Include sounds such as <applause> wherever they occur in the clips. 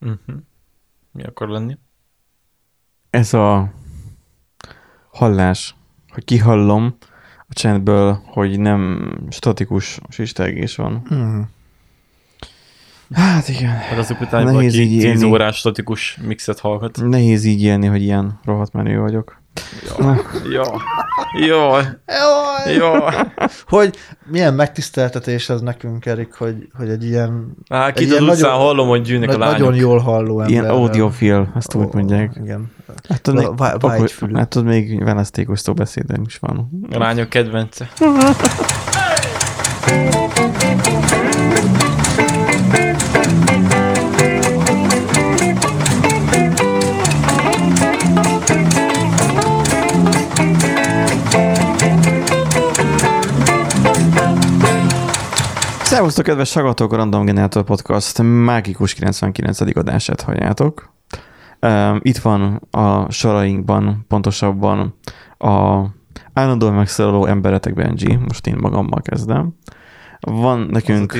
Uh-huh. Mi akar lenni? Ez a hallás, hogy kihallom a csendből, hogy nem statikus sistergés van. Mm. Hát igen. Hát azok után Nehéz így 10 élni. órás statikus mixet hallgat. Nehéz így élni, hogy ilyen rohadt menő vagyok. Ja. ja. Jaj. Jaj. Hogy milyen megtiszteltetés ez nekünk, Erik, hogy, hogy egy ilyen, Á, ilyen az utcán nagyon- hallom, hogy gyűnnek a lányok. nagyon jól halló ember. Ilyen audiofil, ezt úgy mondják. Igen. Hát tudod, még, vágyfülű. hát tudod, még venesztékosztó beszédem is van. A lányok kedvence. Szervusztok, kedves hallgatók, a Random Generator Podcast mágikus 99. adását halljátok. Um, Itt van a sorainkban, pontosabban a állandóan megszólaló emberetek Benji, most én magammal kezdem. Van nekünk,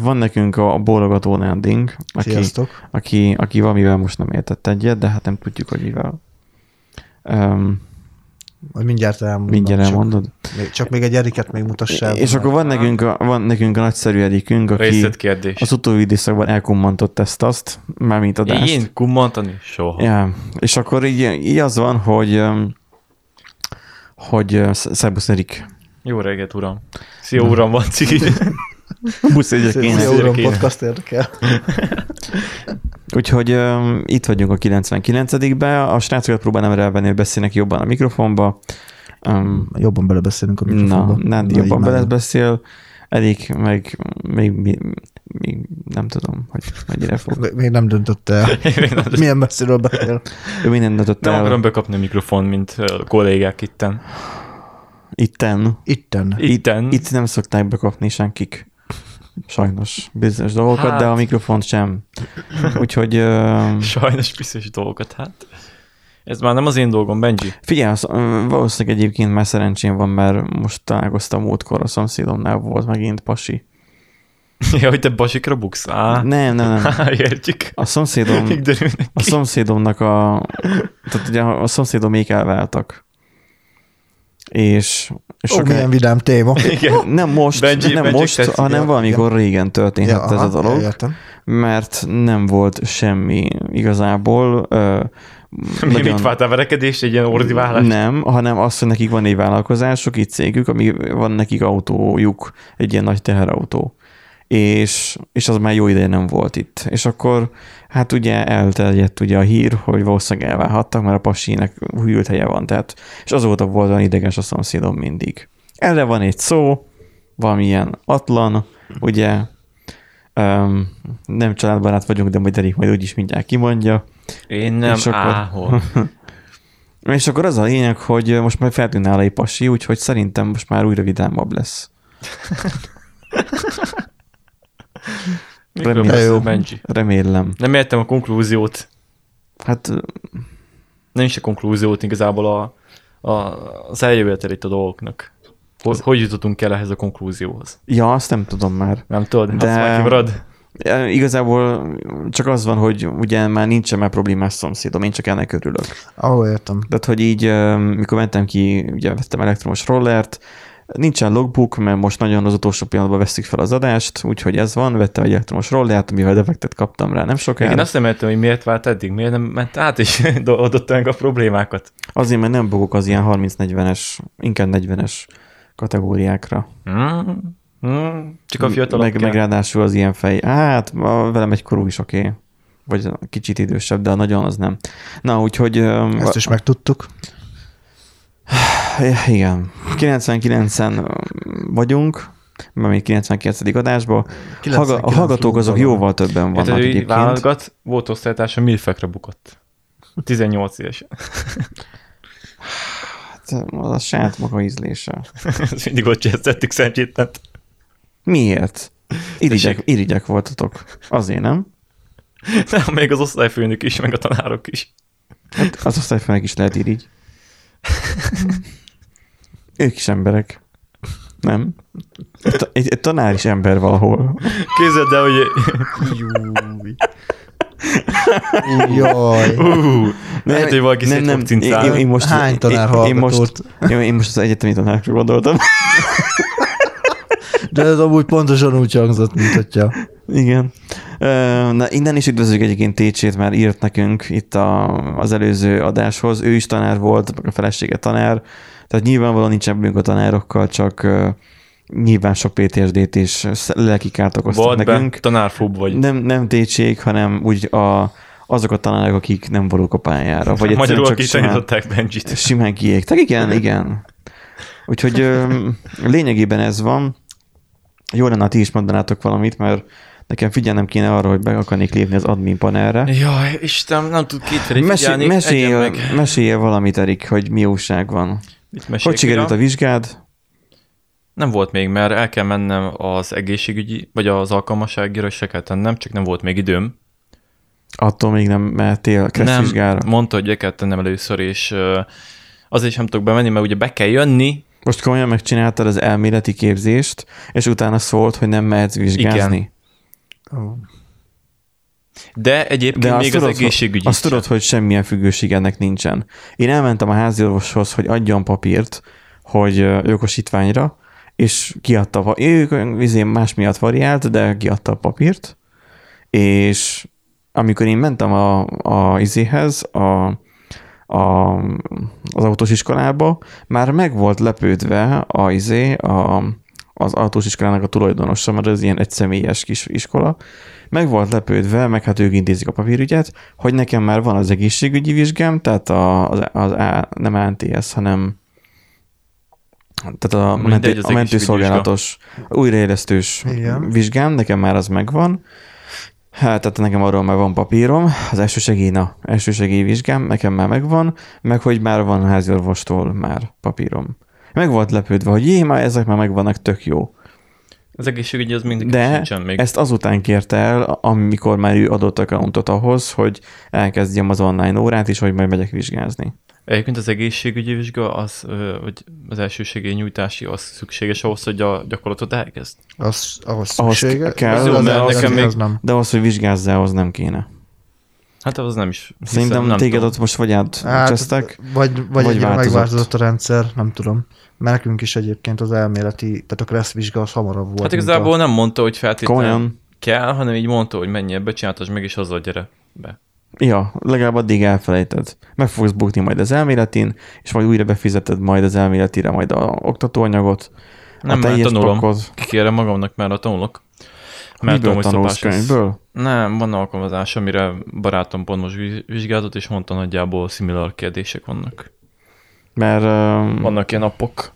van nekünk a bólogató Nanding, aki, Sziasztok. aki, aki valamivel most nem értett egyet, de hát nem tudjuk, hogy mivel. Um, Majd mindjárt elmondom. mindjárt csak, elmondod. még, csak még egy Eriket még mutassál. És akkor van nekünk, a, van nekünk a nagyszerű Erikünk, aki Részletkérdés. az utóbbi időszakban elkommantott ezt-azt, mármint adást. Én kummantani? Soha. Ja, és akkor így, így az van, hogy öm, hogy Sz- Szerbusz Erik Jó reggelt, uram. Szia, uram, van cigi. <laughs> busz egyébként. Szia, uram, podcast érdekel. <laughs> Úgyhogy öm, itt vagyunk a 99-be, a srácokat próbálom rávenni, hogy beszélnek jobban a mikrofonba. Um, Jobban belebeszélünk a na, mikrofonba. Na, így jobban már nem. belebeszél, Erik meg még, még, még nem tudom, hogy mennyire fog. Még- Még nem döntött el. <laughs> Nem, Milyen messziről beszél. Ő mindent adott nem el akarom bekapni a mikrofon, mint a kollégák itten. itten. Itten. Itten. Itt nem szokták bekapni senkik. Sajnos bizonyos dolgokat, Hát. de a mikrofont sem. Úgyhogy ö, <laughs> Sajnos biztos dolgokat, hát. Ez már nem az én dolgom, Benji. figyelj, az, valószínűleg egyébként már szerencsém van, mert most találkoztam múltkor a szomszédomnál volt megint pasi. <laughs> Ja, hogy te basikra buksz? Á, Nem, nem, nem. <laughs> Á, értjük. A szomszédom, a szomszédomnak a, tehát ugye a szomszédom még elváltak. És, és sok milyen vidám téma. <laughs> Igen. nem most, Benji- nem Benji most, tetszik, hanem ja, valamikor régen történhet ez a aha, dolog. Értem. mert nem volt semmi igazából. Ö, Mi mit váltál verekedést, egy ilyen ordiválás? Nem, hanem az, hogy nekik van egy vállalkozásuk, egy cégük, ami van nekik autójuk, egy ilyen nagy teherautó. És, és az már jó ideje nem volt itt. És akkor hát ugye elterjedt ugye a hír, hogy valószínűleg elválhattak, mert a pasinek hűlt helye van. Tehát, és azóta volt olyan ideges a szomszédom mindig. Erre van egy szó, valamilyen atlan, ugye, um, nem családbarát vagyunk, de majd Erik majd úgyis mindjárt kimondja. Én nem, És akkor- áhol. <laughs> És akkor az a lényeg, hogy most már feltűnne nála egy pasi, úgyhogy szerintem most már újra vidámabb lesz. <laughs> Remélem. Jó. Benji? Remélem. Nem értem a konklúziót. Hát Nem is a konklúziót, igazából a, a, az eljövetelét a dolgoknak. Hogy, hogy jutottunk el ehhez a konklúzióhoz? ja, azt nem tudom már. Nem tudod? De-. Azt már kimarad? Igazából csak az van, hogy ugye már nincsen már problémás szomszédom, én csak ennek örülök. Ahol értem. Tehát, hogy így, mikor mentem ki, ugye vettem elektromos rollert, nincsen logbook, mert most nagyon az utolsó pillanatban veszük fel az adást, úgyhogy ez van, vettem egy elektromos rollert, amivel defektet kaptam rá nem Én sokára. azt nem értem, hogy miért vált eddig, miért nem ment át és <laughs> adott meg a problémákat. Azért, mert nem bogok az ilyen 30-40-es, inkább 40-es kategóriákra. Hmm. Hmm. Csak a fiatalok meg, meg ráadásul az ilyen fej. Hát, velem egy korú is oké. Okay. Vagy kicsit idősebb, de a nagyon az nem. Na, úgyhogy... Ezt is megtudtuk. Igen. 99-en vagyunk, mert még 99. adásban. Haga, a 99 hallgatók azok jóval többen Hát, vannak így egyébként. válogat, volt osztálytársa milfekre bukott. 18 évesen. Hát, az a saját maga ízlése. <laughs> Ez mindig ott csesztettük szerencsétlen. Miért? Irigyek, irigyek voltatok. Azért nem? Nem, még az osztályfőnök is, meg a tanárok is. Hát az osztályfőnek is lehet irigy. <laughs> Ők is emberek. Nem? Egy, ta- egy, egy tanár is ember valahol. Képzeld el, hogy. Jaj. Uh, lehet, hogy valaki nem, nem, én, én, én, most, Hány tanár én, én, most, én, én most az egyetemi tanárokra gondoltam. De ez amúgy pontosan úgy hangzott, mint hogyha... Igen. Na, innen is üdvözlük egyébként Técsét, már írt nekünk itt a, az előző adáshoz. Ő is tanár volt, a felesége tanár, tehát nyilvánvalóan nincs ebbünk a tanárokkal, csak nyilván sok PTSD-t és lelki kárt okoztak Volt be, nekünk. tanárfób vagy. Nem, nem Tétsék, hanem úgy a, azok a tanárok, akik nem valók a pályára. Vagy Magyarul, csak akik simán, Benjit. simán kiégtek. <laughs> Igen, igen. Úgyhogy ö, lényegében ez van. Jó lenne, ha ti is mondanátok valamit, mert nekem figyelnem kéne arra, hogy be akarnék lépni az admin panelre. Jaj, Istenem, nem tud kétfelé Mesé, figyelni. Mesél, meg. mesélj valamit, Erik, hogy mi újság van. Mit Hogy sikerült a vizsgád? Nem volt még, mert el kell mennem az egészségügyi, vagy az alkalmasságira, és se kell tennem, csak nem volt még időm. Attól még nem mehettél kresszvizsgára. Nem, mondta, hogy kell tennem először, és azért sem tudok bemenni, mert ugye be kell jönni, Most komolyan megcsináltad az elméleti képzést, és utána szólt, hogy nem mehetsz vizsgázni. Ó. de egyébként De még tudod, az egészségügyi Azt tudod, hogy semmilyen függőség ennek nincsen. Én elmentem a háziorvoshoz, hogy adjon papírt, hogy jogosítványra, és kiadta, a- ő vizé más miatt variált, de kiadta a papírt, és amikor én mentem a, a izéhez, a, a, az autós iskolába, már meg volt lepődve a izé, a, az autós iskolának a tulajdonosa, mert ez ilyen egyszemélyes kis iskola, meg volt lepődve, meg hát ők intézik a papírügyet, hogy nekem már van az egészségügyi vizsgám, tehát a, az, az A, nem ANTS, hanem tehát a, Mindegy, mentő, az a mentőszolgálatos újraélesztős Igen. vizsgám, nekem már az megvan. Hát, tehát nekem arról már van papírom, az elsősegély, na, elsősegély vizsgám, nekem már megvan, meg hogy már van háziorvostól már papírom. Meg volt lepődve, hogy jé, már ezek már megvannak, tök jó. Az egészségügyi az mindig De sincsen még. ezt azután kérte el, amikor már ő adott accountot ahhoz, hogy elkezdjem az online órát is, hogy majd megyek vizsgázni. Egyébként az egészségügyi vizsga, az, vagy az elsősegély nyújtási, az szükséges ahhoz, hogy a gyakorlatot elkezd. Az, ahhoz Ahhoz szüksége. kell, az, jó, mert az, nekem az, még- az nem. De ahhoz, hogy vizsgázzál, az nem kéne. Hát az nem is. hiszem, Szerintem nem téged tudom. ott most vagy átcsesztek. Hát, vagy, vagy, vagy vagy változott. megváltozott a rendszer, nem tudom. Mert nekünk is egyébként az elméleti, tehát a Kressz vizsga az hamarabb volt. Hát igazából nem mondta, hogy feltétlenül Komolyan. kell, hanem így mondta, hogy mennyi ebbe csináltasd meg, és azzal gyere be. Ja, legalább addig elfelejted. Meg fogsz bukni majd az elméletin, és majd újra befizeted majd az elméletire majd a oktatóanyagot, Nem, a mert tanulom. pakkod. Kikérem magamnak, mert a tanulok. Mert Miből tudom, hogy tanulsz könyvből? Nem, van alkalmazás, amire barátom pont most viz- vizsgázott, és mondta nagyjából similar kérdések vannak. Mert uh, Vannak ilyen appok.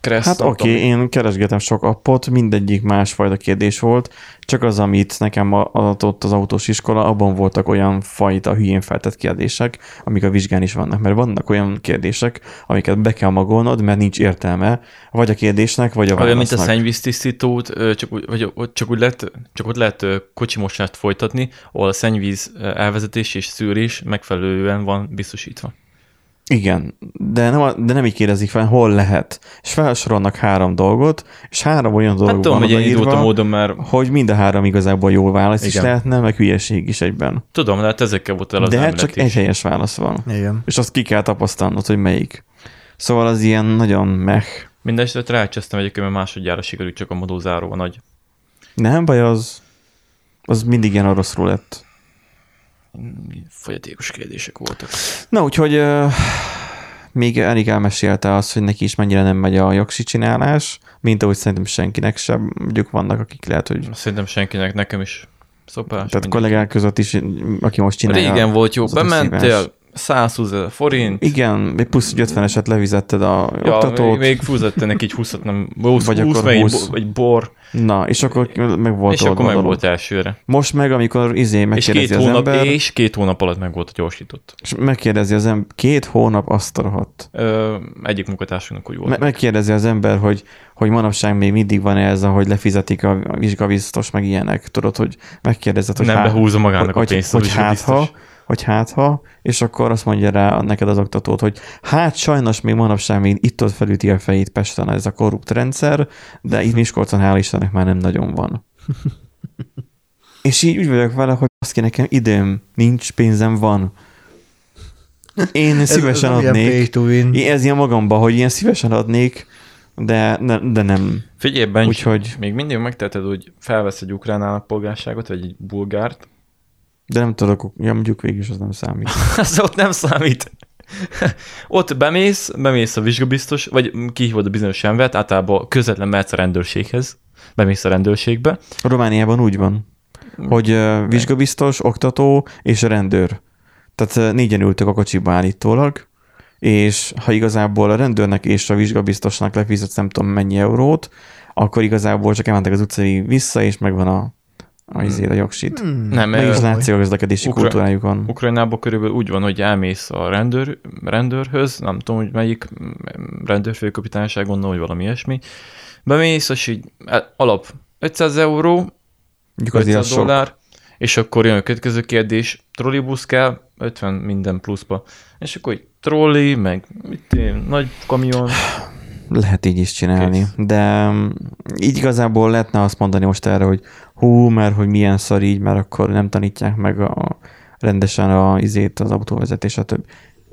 Kressz, Hát oké, okay, én keresgetem sok appot, mindegyik másfajta kérdés volt, csak az, amit nekem adott az autós iskola, abban voltak olyan fajta hülyén feltett kérdések, amik a vizsgán is vannak, mert vannak olyan kérdések, amiket be kell magolnod, mert nincs értelme, vagy a kérdésnek, vagy a Olyan, mint a válasznak. szennyvíztisztítót, csak úgy, vagy csak úgy lehet, csak ott lehet kocsimosást folytatni, ahol a szennyvíz elvezetés és szűrés megfelelően van biztosítva. Igen, de nem, de nem így kérdezik fel, hol lehet. És felsorolnak három dolgot, és három olyan dolog Hát tudom, van hogy én indult a odaírva, módon, mert hogy mind a három igazából jó válasz is Igen. lehetne, meg hülyeség is egyben. tudom, lehet ezekkel volt el az De hát csak is. egy helyes válasz van. Igen. És azt ki kell tapasztalnod, hogy melyik. Szóval az ilyen nagyon meh. Mindenesetre rácsesztem egyébként, mert másodjára sikerült csak a modózáró a nagy. Nem baj, az, az mindig ilyen oroszról lett. Folyatékos kérdések voltak. Na, úgyhogy még Erik elmesélte azt, hogy neki is mennyire nem megy a jogsi csinálás, mint ahogy szerintem senkinek sem. Mondjuk vannak, akik lehet, hogy Szerintem senkinek, nekem is szopás. tehát mindig. kollégák között is, aki most csinálja. Régen volt jó, bementél, 120 ezer forint, Igen, még plusz, hogy 50-eset levizetted a ja, oktatót. még, még fúzott ennek így 20 nem, 20, Vagy 20 akkor meg egy, 20. bo- egy bor, Na, és akkor meg volt és akkor meg volt elsőre. Most meg, amikor izé És megkérdezi két, az hónap, ember, és két hónap alatt meg volt a gyorsított. és megkérdezi az ember, két hónap azt rohadt. Ö, egyik munkatársunknak úgy volt. Me- megkérdezi az ember, hogy, hogy manapság még mindig van ez, ahogy lefizetik a vizsgabiztos, meg ilyenek. Tudod, hogy megkérdezed, hogy nem hát, behúzza magának hogy, a pénzt. hogy, hogy hát biztos. ha, hogy hát ha, és akkor azt mondja rá neked az oktatót, hogy hát sajnos még manapság még itt ott felüti a fejét Pesten ez a korrupt rendszer, de itt Miskolcon hál' Istennek már nem nagyon van. <laughs> és így úgy vagyok vele, hogy Baszki, nekem időm nincs, pénzem van. Én szívesen ez, ez ilyen adnék. Én ez ilyen magamba, hogy ilyen szívesen adnék, de, ne, de nem. Figyelj, Bencs, Úgyhogy- még mindig megteheted, hogy felvesz egy ukrán állampolgárságot, vagy egy bulgárt, De nem tudok, ja, mondjuk végig is az nem számít. <laughs> az ott nem számít. <laughs> ott bemész, bemész a vizsgabiztos, vagy kihívod a bizonyos embert, általában közvetlen mehetsz a rendőrséghez, bemész a rendőrségbe. A Romániában úgy van, hogy vizsgabiztos, oktató és rendőr. Tehát négyen ültök a kocsiba állítólag, és ha igazából a rendőrnek és a vizsgabiztosnak lefizetsz nem tudom mennyi eurót, akkor igazából csak elmentek az utcai vissza, és megvan a, a, izé, a jogsit. Hmm. Nem, Meg is látszik a közlekedési Ukra- kultúrájukon. Ukrajnában körülbelül úgy van, hogy elmész a rendőr, rendőrhöz, nem tudom, hogy melyik rendőrfőkapitányság, gondolom, hogy valami ilyesmi. Bemész, és így e, alap 500 euró, Mondjuk azért 500 az sok. dollár, és akkor jön a következő kérdés, trollibusz kell, 50 minden pluszba. És akkor egy trolli, meg mit én, nagy kamion, Lehet így is csinálni, Kész. de mm, így igazából lehetne azt mondani most erre, hogy hú, mert hogy milyen szar így, mert akkor nem tanítják meg a, rendesen a, izét, az autóvezetés, stb.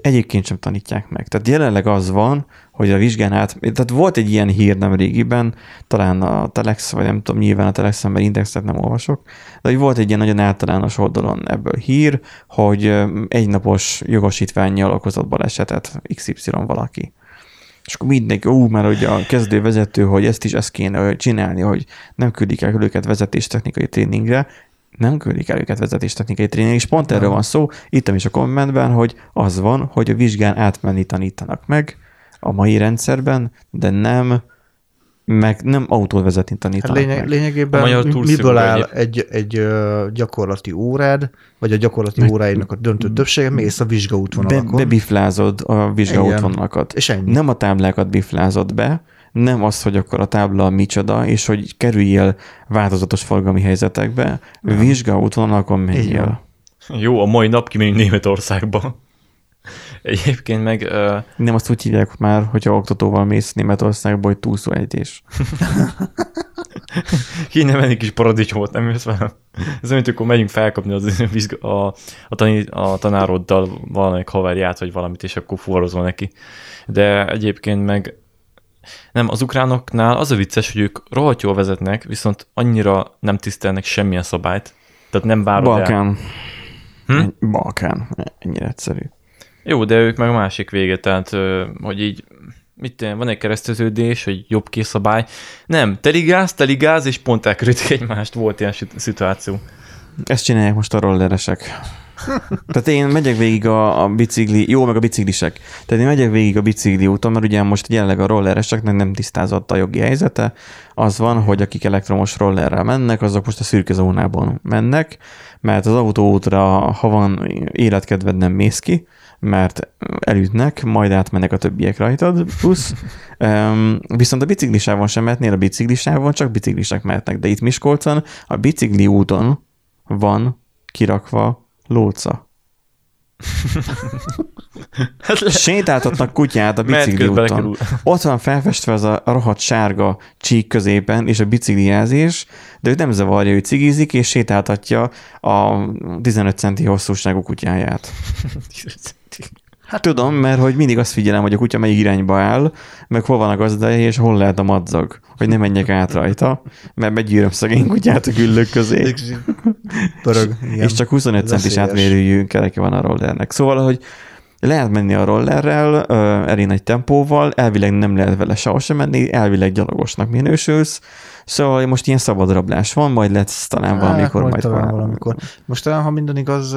Egyébként sem tanítják meg. Tehát jelenleg az van, hogy a vizsgán át, tehát volt egy ilyen hír nem régiben, talán a Telex, vagy nem tudom, nyilván a Telexen, mert indexet nem olvasok, de hogy volt egy ilyen nagyon általános oldalon ebből hír, hogy egynapos jogosítványjal okozott balesetet XY valaki. És akkor mindenki, ú, mert hogy a kezdő vezető, hogy ezt is ezt kéne csinálni, hogy nem küldik el őket vezetéstechnikai tréningre, nem küldik el őket vezetéstechnikai tréningre, és pont erről van szó, itt is a kommentben, hogy az van, hogy a vizsgán átmenni tanítanak meg a mai rendszerben, de nem meg nem autót vezetni Hát tanítanak lényeg, meg. lényegében A magyar miből áll egy, egy gyakorlati órád, vagy a gyakorlati Meg- óráinak a döntő többsége, mész a Be, vizsgaútvonalakon, bebiflázod a vizsgaútvonalakat. és ennyi. Nem a táblákat biflázod be, nem az, hogy akkor a tábla micsoda, és hogy kerüljél változatos forgalmi helyzetekbe, vizsgaútvonalakon menjél. Jó, a mai nap kimegyünk Németországba. Egyébként meg uh, Nem azt úgy hívják már, hogyha oktatóval mész Németországba, hogy túlszó ejtés. <laughs> kéne menni kis paradicsomot, nem jössz velem? Ez olyan, amikor megyünk felkapni az, a, a, tani, a tanároddal valamelyik haverját, vagy valamit, és akkor fuvarozol neki. De egyébként meg nem, az ukránoknál az a vicces, hogy ők rohadt jól vezetnek, viszont annyira nem tisztelnek semmilyen szabályt. Tehát nem várod el. Balkán. Hm? Hm? Balkán. Ennyire egyszerű. Jó, de ők meg a másik vége, tehát hogy így mit van egy kereszteződés, hogy jobb készabály. Nem, teligáz, teligáz, és pont elkörülték egymást, volt ilyen szituáció. Ezt csinálják most a rolleresek. Tehát én megyek végig a, a bicikli, jó, meg a biciklisek. Tehát én megyek végig a bicikli úton, mert ugye most jelenleg a rollereseknek nem tisztázott a jogi helyzete. Az van, hogy akik elektromos rollerrel mennek, azok most a szürke zónában mennek, mert az autóútra, ha van életkedved, nem mész ki, mert elütnek, majd átmennek a többiek rajtad, plusz. Um, viszont a biciklisávon sem mehetnél, a biciklisávon csak biciklisek mehetnek, de itt Miskolcon a bicikli úton van kirakva lóca. Sétáltatnak kutyát a bicikli úton. Ott van felfestve az a rohadt sárga csík középen, és a biciklijelzés, de ő nem zavarja, ő cigizik, és sétáltatja a 15 centi hosszúságú kutyáját. <laughs> Hát tudom, mert hogy mindig azt figyelem, hogy a kutya melyik irányba áll, meg hol van a gazdája, és hol lehet a madzag, hogy ne menjek át rajta, mert begyűröm szegény kutyát a güllők közé. Pörög. <laughs> És csak 25 centis átmérőjű kereke van a rollernek. Szóval, hogy lehet menni a rollerrel, elég nagy tempóval, elvileg nem lehet vele sehol sem menni, elvileg gyalogosnak minősülsz, szóval most ilyen szabad rablás van, majd lesz talán valamikor, Hát, majd talán valamikor. Most talán, ha minden igaz,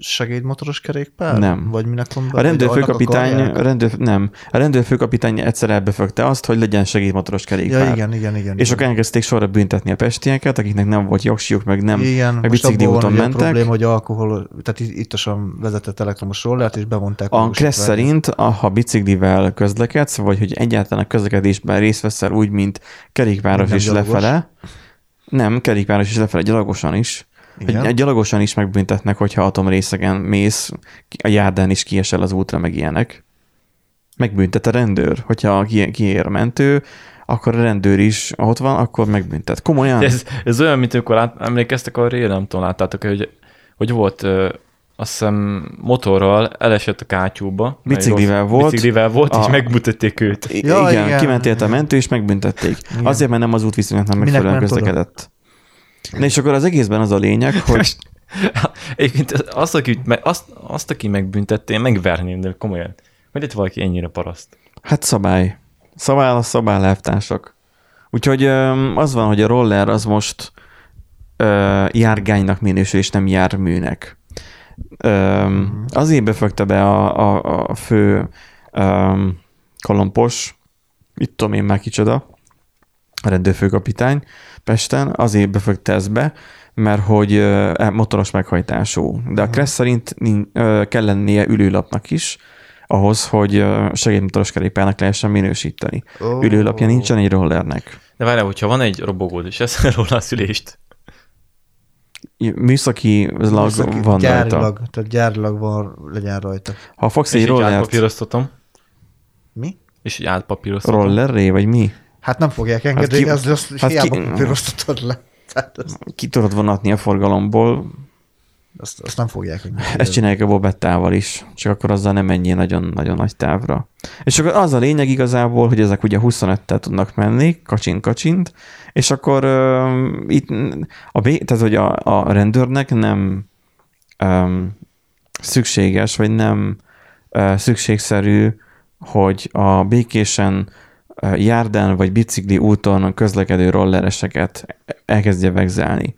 segédmotoros kerékpár? Nem. Vagy minek van be? A rendőrfőkapitány, a rendőr, nem, a rendőrfőkapitány egyszer elbefögte azt, hogy legyen segédmotoros kerékpár. Ja, igen, igen, igen. És igen. akkor elkezdték sorra büntetni a pestieket, akiknek nem volt jogsíjuk, meg nem igen, meg bicikli úton ugye a mentek. probléma, hogy alkohol, tehát itt- ittasan vezetett elektromos rollert, és bevonták. A. Kressz szerint, a- ha biciklivel közlekedsz, vagy hogy egyáltalán a közlekedésben részt veszel úgy, mint kerékpáros is gyalogos. lefele, nem, kerékpáros is lefele, gyalogosan is. Igen. Hogy gyalogosan is megbüntetnek, hogyha atomrészegen mész, a járdán is kiesel az útra, meg ilyenek. Megbüntet a rendőr, hogyha ki- kiér a mentő, akkor a rendőr is ott van, akkor megbüntet. Komolyan? Ez, ez olyan, mint amikor lát, emlékeztek a ré, nem tudom, láttátok hogy, hogy volt ö, azt hiszem motorral elesett a kátyúba. Biciklivel volt. Biciklivel volt, a... és megmutatték őt. I- Ja, igen, igen. kiment a mentő, és megbüntették. Igen. Azért, mert nem az útviszonylatnak megfelelően ment oda? Na és akkor az egészben az a lényeg, <laughs> hogy Egyébként azt, aki, azt, azt, aki megbüntette, én megverném, de komolyan. Hogy lett valaki ennyire paraszt? hát szabály. Szabály a szabály lelvtársak. Úgyhogy az van, hogy a roller az most járgánynak minősül, és nem járműnek. Öm, azért befögte be a, a, a fő kolompos, itt tudom én már kicsoda, a rendőrfőkapitány Pesten, azért befögte ezt be, mert hogy e, motoros meghajtású. De a Kressz szerint kell lennie ülőlapnak is, ahhoz, hogy segédmotoros kerékpárnak lehessen minősíteni. Oh. Ülőlapja nincsen egy rollernek. De várjál, hogyha van egy robogód, és eszel <laughs> róla a szülést, Műszaki lag Műszaki- van rajta. gyárilag, tehát gyárilag van, legyen rajta. Ha fogsz és egy rollert átpapíroztatom, Mi? és így átpapíroztatom. rollerré, vagy mi? Hát nem fogják ki- engedélyezni, azt hát hát hiába ki- papíroztatod le. Tehát azt, Ki tudod vonatni a forgalomból, azt, azt nem fogják engedélyezni. Ezt csinálják a bobettával is, csak akkor azzal nem menjél nagyon-nagyon nagy távra. És akkor az a lényeg igazából, hogy ezek ugye 25-tel tudnak menni, kacsint-kacsint, és akkor uh, itt a, tehát, hogy a, a rendőrnek nem um, szükséges, vagy nem uh, szükségszerű, hogy a békésen járdán vagy bicikli úton közlekedő rollereseket elkezdje vegzelni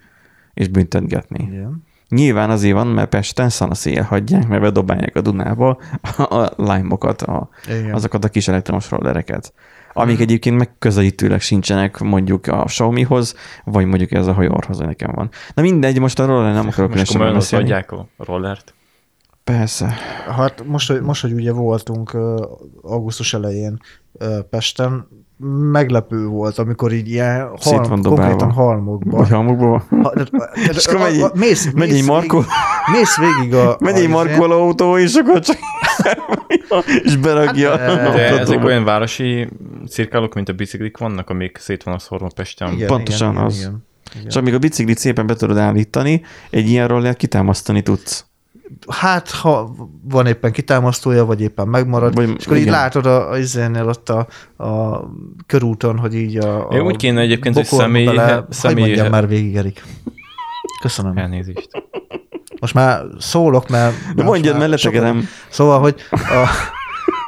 és büntetgetni. Igen. Nyilván azért van, mert Pesten szana szél hagyják, mert bedobálják a Dunába a lime-okat, a, Igen. azokat a kis elektromos rollereket. Amik egyébként megközelítőleg sincsenek mondjuk a Xiaomihoz, vagy mondjuk ez a hajóorhoz, hogy nekem van. Na mindegy, most a roller nem akarok Most komolyan beszélni. adják a rollert. Persze. Hát most, hogy- most, hogy ugye voltunk augusztus elején Pesten, meglepő volt, amikor így ilyen van halm, dobálva. konkrétan halmokban. Vagy halmokból. Ha, de, de, <laughs> És akkor megy egy- mész, megy egy mész Végig, mész végig a... <laughs> Megy a egy izén- markoló autó, és akkor csak <laughs> és beragja. Hát, a De ezek olyan városi cirkálók, mint a biciklik vannak, amik szét van a szorva Pesten. Igen, Pontosan igen, az. Igen, igen. És amíg a biciklit szépen be tudod állítani, egy ilyen rollert kitámasztani tudsz. Hát, ha van éppen kitámasztója, vagy éppen megmarad, Vagy- és akkor így igen. látod a, a izénél ott a, a körúton, hogy így a, a Ja, úgy kéne egyébként, hogy bokorba személy- bele, személy- Hogy mondjam már végig, Erik. Köszönöm. Elnézést. Most már szólok, mert... De mondjad, sokan- letekerem. Szóval, hogy, a,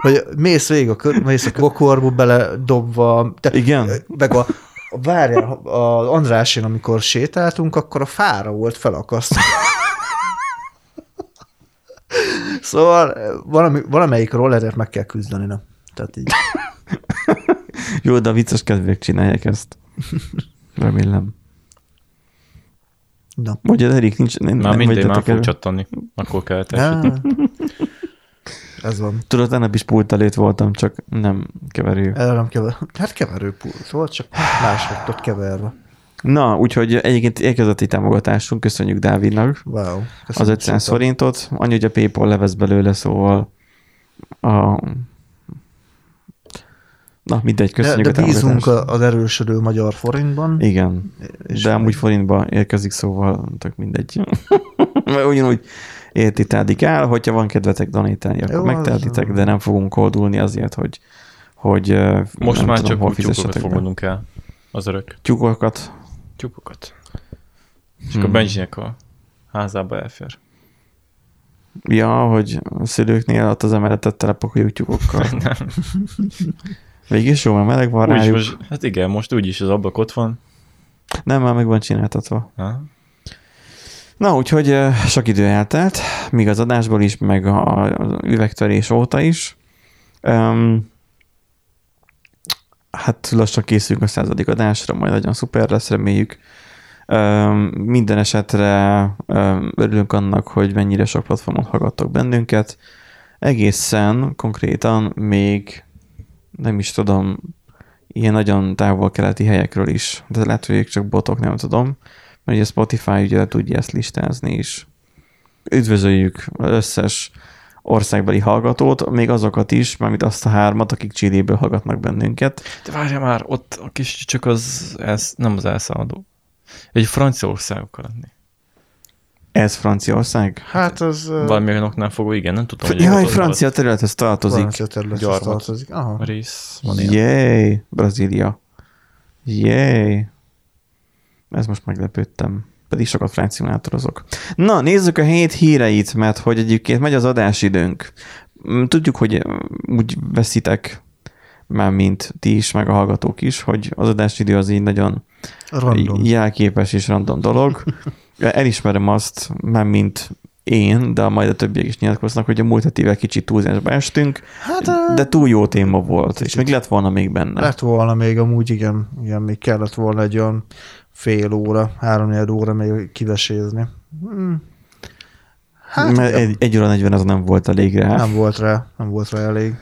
hogy mész végig a, kör, mész a bokorba bele dobva, te, Igen. meg a, a várjál, a Andrásén, amikor sétáltunk, akkor a fára volt felakasztva. Szóval valami, valamelyik rollerért meg kell küzdeni, nem? Tehát így. <laughs> Jó, de a vicces kedvék csinálják ezt. Remélem. Na. Mondjad, Erik, nincs... Nem, Már nem mindegy, már fog csattani. Akkor kell <laughs> ez van. Tudod, tegnap is pult előtt voltam, csak nem keverő. Erre nem kever. Hát keverőpult volt, csak más lett ott keverve. Na, úgyhogy egyébként érkezett egy támogatásunk, köszönjük Dávidnak Wow. az Köszönöm 500 szépen. forintot. Annyi, hogy a Paypal levesz belőle, szóval a... Na, mindegy, De, köszönjük de a bízunk az erősödő magyar forintban. Igen, és de amúgy forintba érkezik, szóval tök mindegy. <laughs> Mert ugyanúgy értitádik el, hogyha van kedvetek donítálni, akkor megtehetitek, de nem fogunk koldulni azért, hogy, hogy Most már tudom, csak hol úgy fogadnunk el. Az örök. Tyúkokat. Tyúkokat. És Hmm. akkor Benjinek a házába elfér. Ja, hogy a szülőknél ott az emeletet telepakoljuk tyúkokkal. <laughs> Nem. Végig jó, mert meleg van Úgy, rájuk. most, hát igen, most úgyis az ablak ott van. Nem, már meg van csináltatva. Ha? Na, úgyhogy ö, sok idő eltelt, míg az adásból is, meg a, az üvegtörés óta is. Um, hát lassan készülünk a századik adásra, majd nagyon szuper lesz, reméljük. Minden esetre örülünk annak, hogy mennyire sok platformon hallgattok bennünket. Egészen konkrétan még nem is tudom, ilyen nagyon távol-keleti helyekről is, de lehet, hogy csak botok, nem tudom, mert ugye Spotify ugye tudja ezt listázni is. Üdvözöljük összes országbeli hallgatót, még azokat is, mármint azt a hármat, akik Chile-ből hallgatnak bennünket. De várja már, ott a kis csak az, ez, nem az elszálló. Egy Franciaország akar lenni. Ez Franciaország? Hát az... Valami olyan oknál fogva, igen, nem tudom. hogy Jaj, francia területhez tartozik. Francia területhez Gyarmat. tartozik. Aha. a rész. Jéj, Brazília. Jéj. Ez most meglepődtem. Pedig sokat franciátorozok. Na, nézzük a hét híreit, mert hogy egyébként megy az adásidőnk. Mm, Tudjuk, hogy mm, úgy veszitek, már mint ti is, meg a hallgatók is, hogy az adásidő az így nagyon Random. jelképes és random dolog. <laughs> Elismerem azt, már mint én, de majd a többiek is nyilatkoznak, hogy a múlt hetével kicsit túlzásba estünk, Hát de túl jó téma volt, és még lett volna még benne. lett volna még amúgy, igen, igen, még kellett volna egy olyan fél óra, három óra még kivesézni. Hmm. Hát Mert egy, egy óra 40 az nem volt elég rá. nem volt rá, nem volt rá elég.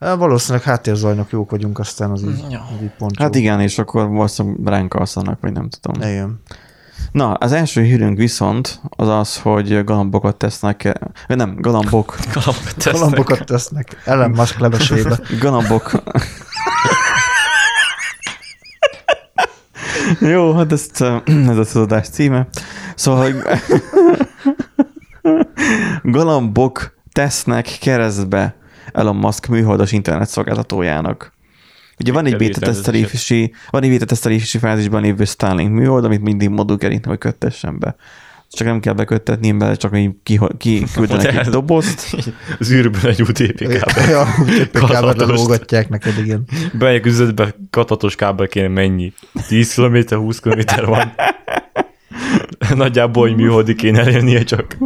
Hát Valószínűleg háttérzajnak jók vagyunk, aztán az így, Ja. az így pont Hát jó. igen, és akkor valószínűleg ránk alszanak, vagy nem tudom. Igen. Na, az első hírünk viszont az az, hogy galambokat tesznek, vagy nem, galambok, Galambot tesznek. Kalambokat tesznek Ellen Musk levesébe. galambok. Jó, hát ezt, <clears throat> ez az adás címe. Szóval, hogy <laughs> galambok tesznek keresztbe Elon Musk műholdas internet szolgáltatójának. Ugye van egy beta tesztelési, van egy beta tesztelési fázisban lévő Starlink műhold, amit mindig modul kerítne, hogy köttessen be. Csak nem kell beköttetni bele, csak így ki, ki küldenek egy dobozt. Az űrből egy UTP kábel. <laughs> Ja, kábelt Katatos. lelógatják neked, igen. Bejek üzletbe katatos kábel kéne mennyi? 10 km, 20 km van. <laughs> Nagyjából, hogy műholdi kéne elérnie csak.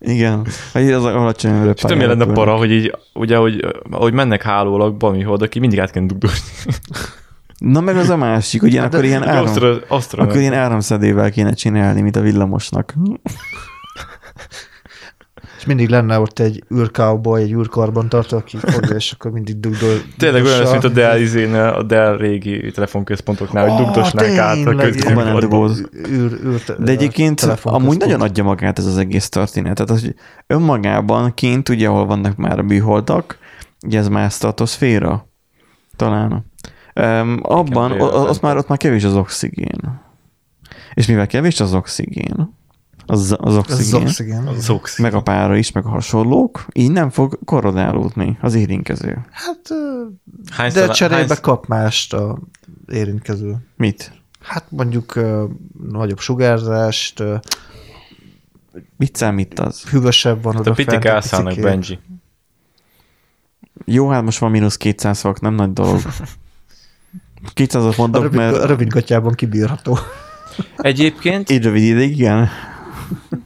Igen. Vagy az alacsony És nem pályára lenne para, hogy így, ugye, hogy, ahogy mennek hálólagba a műhold, ki mindig át kell dugdosni. Na meg az a másik, hogy ilyen, akkor ilyen, áram, Asztra, asztra, akkor ilyen áramszedével kéne csinálni, mint a villamosnak. És mindig lenne ott egy űrcowboy, egy űrkarban tartó, aki fogja, és akkor mindig dugdol. Tényleg olyan lesz, mint a Dell, izénél, a Dell régi telefonközpontoknál, hogy dugdosnák át a űr, De egyébként amúgy nagyon adja magát ez az egész történet. Tehát, hogy önmagában kint, ugye, ahol vannak már a műholdak, ugye ez már stratoszféra, talán. Um, abban, o- ott már, ott már kevés az oxigén. És mivel kevés az oxigén, az, az oxigén, az oxigén. Az ox. meg a pára is, meg a hasonlók, így nem fog korrodálódni az érintkező. Hát, Hányszor, de cserébe hánysz- kap mást a érintkező. Mit? Hát mondjuk nagyobb sugárzást, ö, Mit számít az? hűvösebb van a oda pitik elszállnak. Benji. Jó, hát most van mínusz 200 fok, nem nagy dolog. <laughs> 200-at A mondok, rövid, mert a rövid gatyában kibírható. Egyébként így rövid ideig, igen.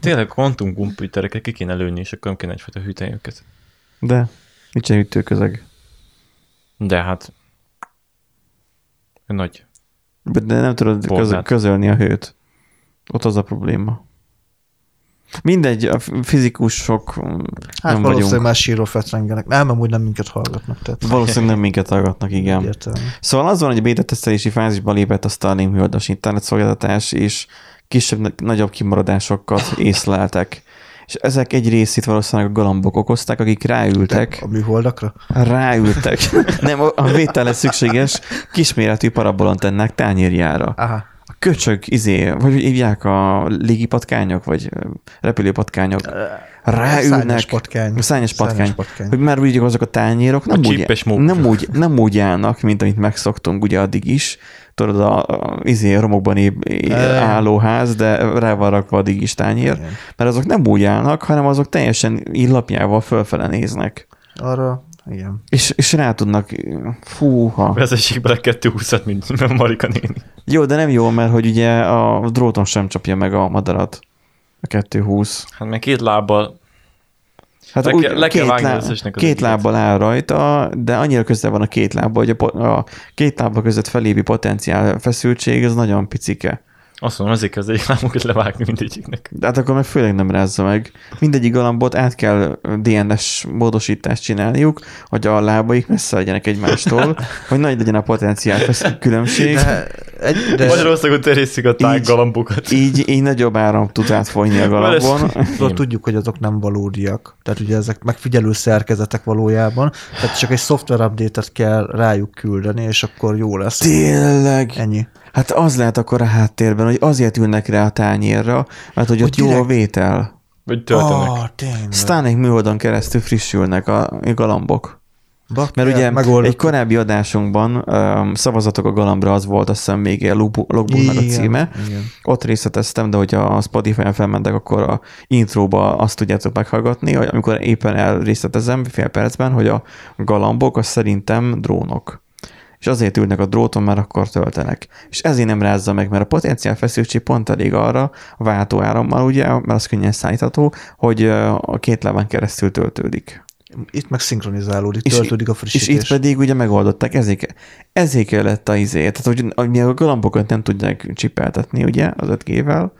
tényleg kvantumkomputereket ki kéne lőni, és akkor nem kéne egyfajta hűteni őket. De nincsen ütőközeg. De hát nagy. De nem tudod Bornát. közölni a hőt. Ott az a probléma. Mindegy, a fizikusok Hát nem valószínűleg vagyunk. már síró fetrengenek. Nem, amúgy nem minket hallgatnak. Tehát Valószínűleg nem minket hallgatnak, igen. Értelme. Szóval az van, hogy a beta tesztelési fázisban lépett a Starlink műholdas internetszolgáltatás, és kisebb, nagyobb kimaradásokat <laughs> észleltek. És ezek egy részét valószínűleg a galambok okozták, akik ráültek, A műholdakra? ráültek. <laughs> Nem, a vétel szükséges kisméretű parabolantennák tányérjára. Aha. A köcsög, izé, vagy hogy hívják a légipatkányok, vagy repülőpatkányok, ráülnek. Szányos patkány. Szányos patkány. Szányos patkány. Hogy már úgy azok a tányérok nem, úgy, csippes mókus. nem, úgy, nem úgy állnak, mint amit megszoktunk ugye addig is. Tudod, a, a izé, romokban éb, é, álló ház, de rá van rakva addig is tányér. Igen. Mert azok nem úgy állnak, hanem azok teljesen illapjával fölfele néznek. Arra, igen. És, és rá tudnak, fúha. Vezessék bele 220-at, mint <laughs> Marika néni. Jó, de nem jó, mert hogy ugye a dróton sem csapja meg a madarat. A 220. Hát meg két lábbal Hát Le úgy, kell- le kell két, lá, két lábbal áll rajta, de annyira közel van a két lábba, hogy a, po- a két lábba között felévi potenciál feszültség, az nagyon picike. Azt mondom, ezért kell az egyik lábukat levágni mindegyiknek. De hát akkor meg főleg nem rázza meg. Mindegyik galambot át kell DNS módosítást csinálniuk, hogy a lábaik messze legyenek egymástól, <laughs> hogy nagy legyen a potenciál különbség. De Egy, de Magyarországon terjesztik a tájgalambokat. Így, így nagyobb áram tud átfolyni a galambon. <laughs> tudod, tudjuk, hogy azok nem valódiak. Tehát ugye ezek megfigyelő szerkezetek valójában. Tehát csak egy szoftver update-et kell rájuk küldeni, és akkor jó lesz. Tényleg. Ennyi. Hát az lehet akkor a háttérben, hogy azért ülnek rá a tányérra, mert hogy ott Hogy jó a direkt- vétel. Vagy töltenek. Tényleg. Starlink műholdon keresztül frissülnek a a galambok. Bakker, Mert ugye megoldott. egy korábbi adásunkban um, szavazatok a galambra az volt, azt hiszem még a logbook- logbooknak a címe. igen. Ott részleteztem, de hogyha a Spotify-on felmentek, akkor a intróba azt tudjátok meghallgatni, hogy amikor éppen elrészletezem fél percben, hogy a galambok az szerintem drónok. És azért ülnek a dróton, mert akkor töltenek. És ezért nem rázza meg, mert a potenciál feszültség pont elég arra, a váltóárammal, ugye, mert az könnyen szállítható, hogy a két lábán keresztül töltődik. Itt meg szinkronizálódik, És- töltődik a És frissítés. itt pedig ugye megoldották, ezért, ezért kellett a izé. Tehát, hogy, hogy a galambokat nem tudják csipeltetni, ugye, az 5G-vel,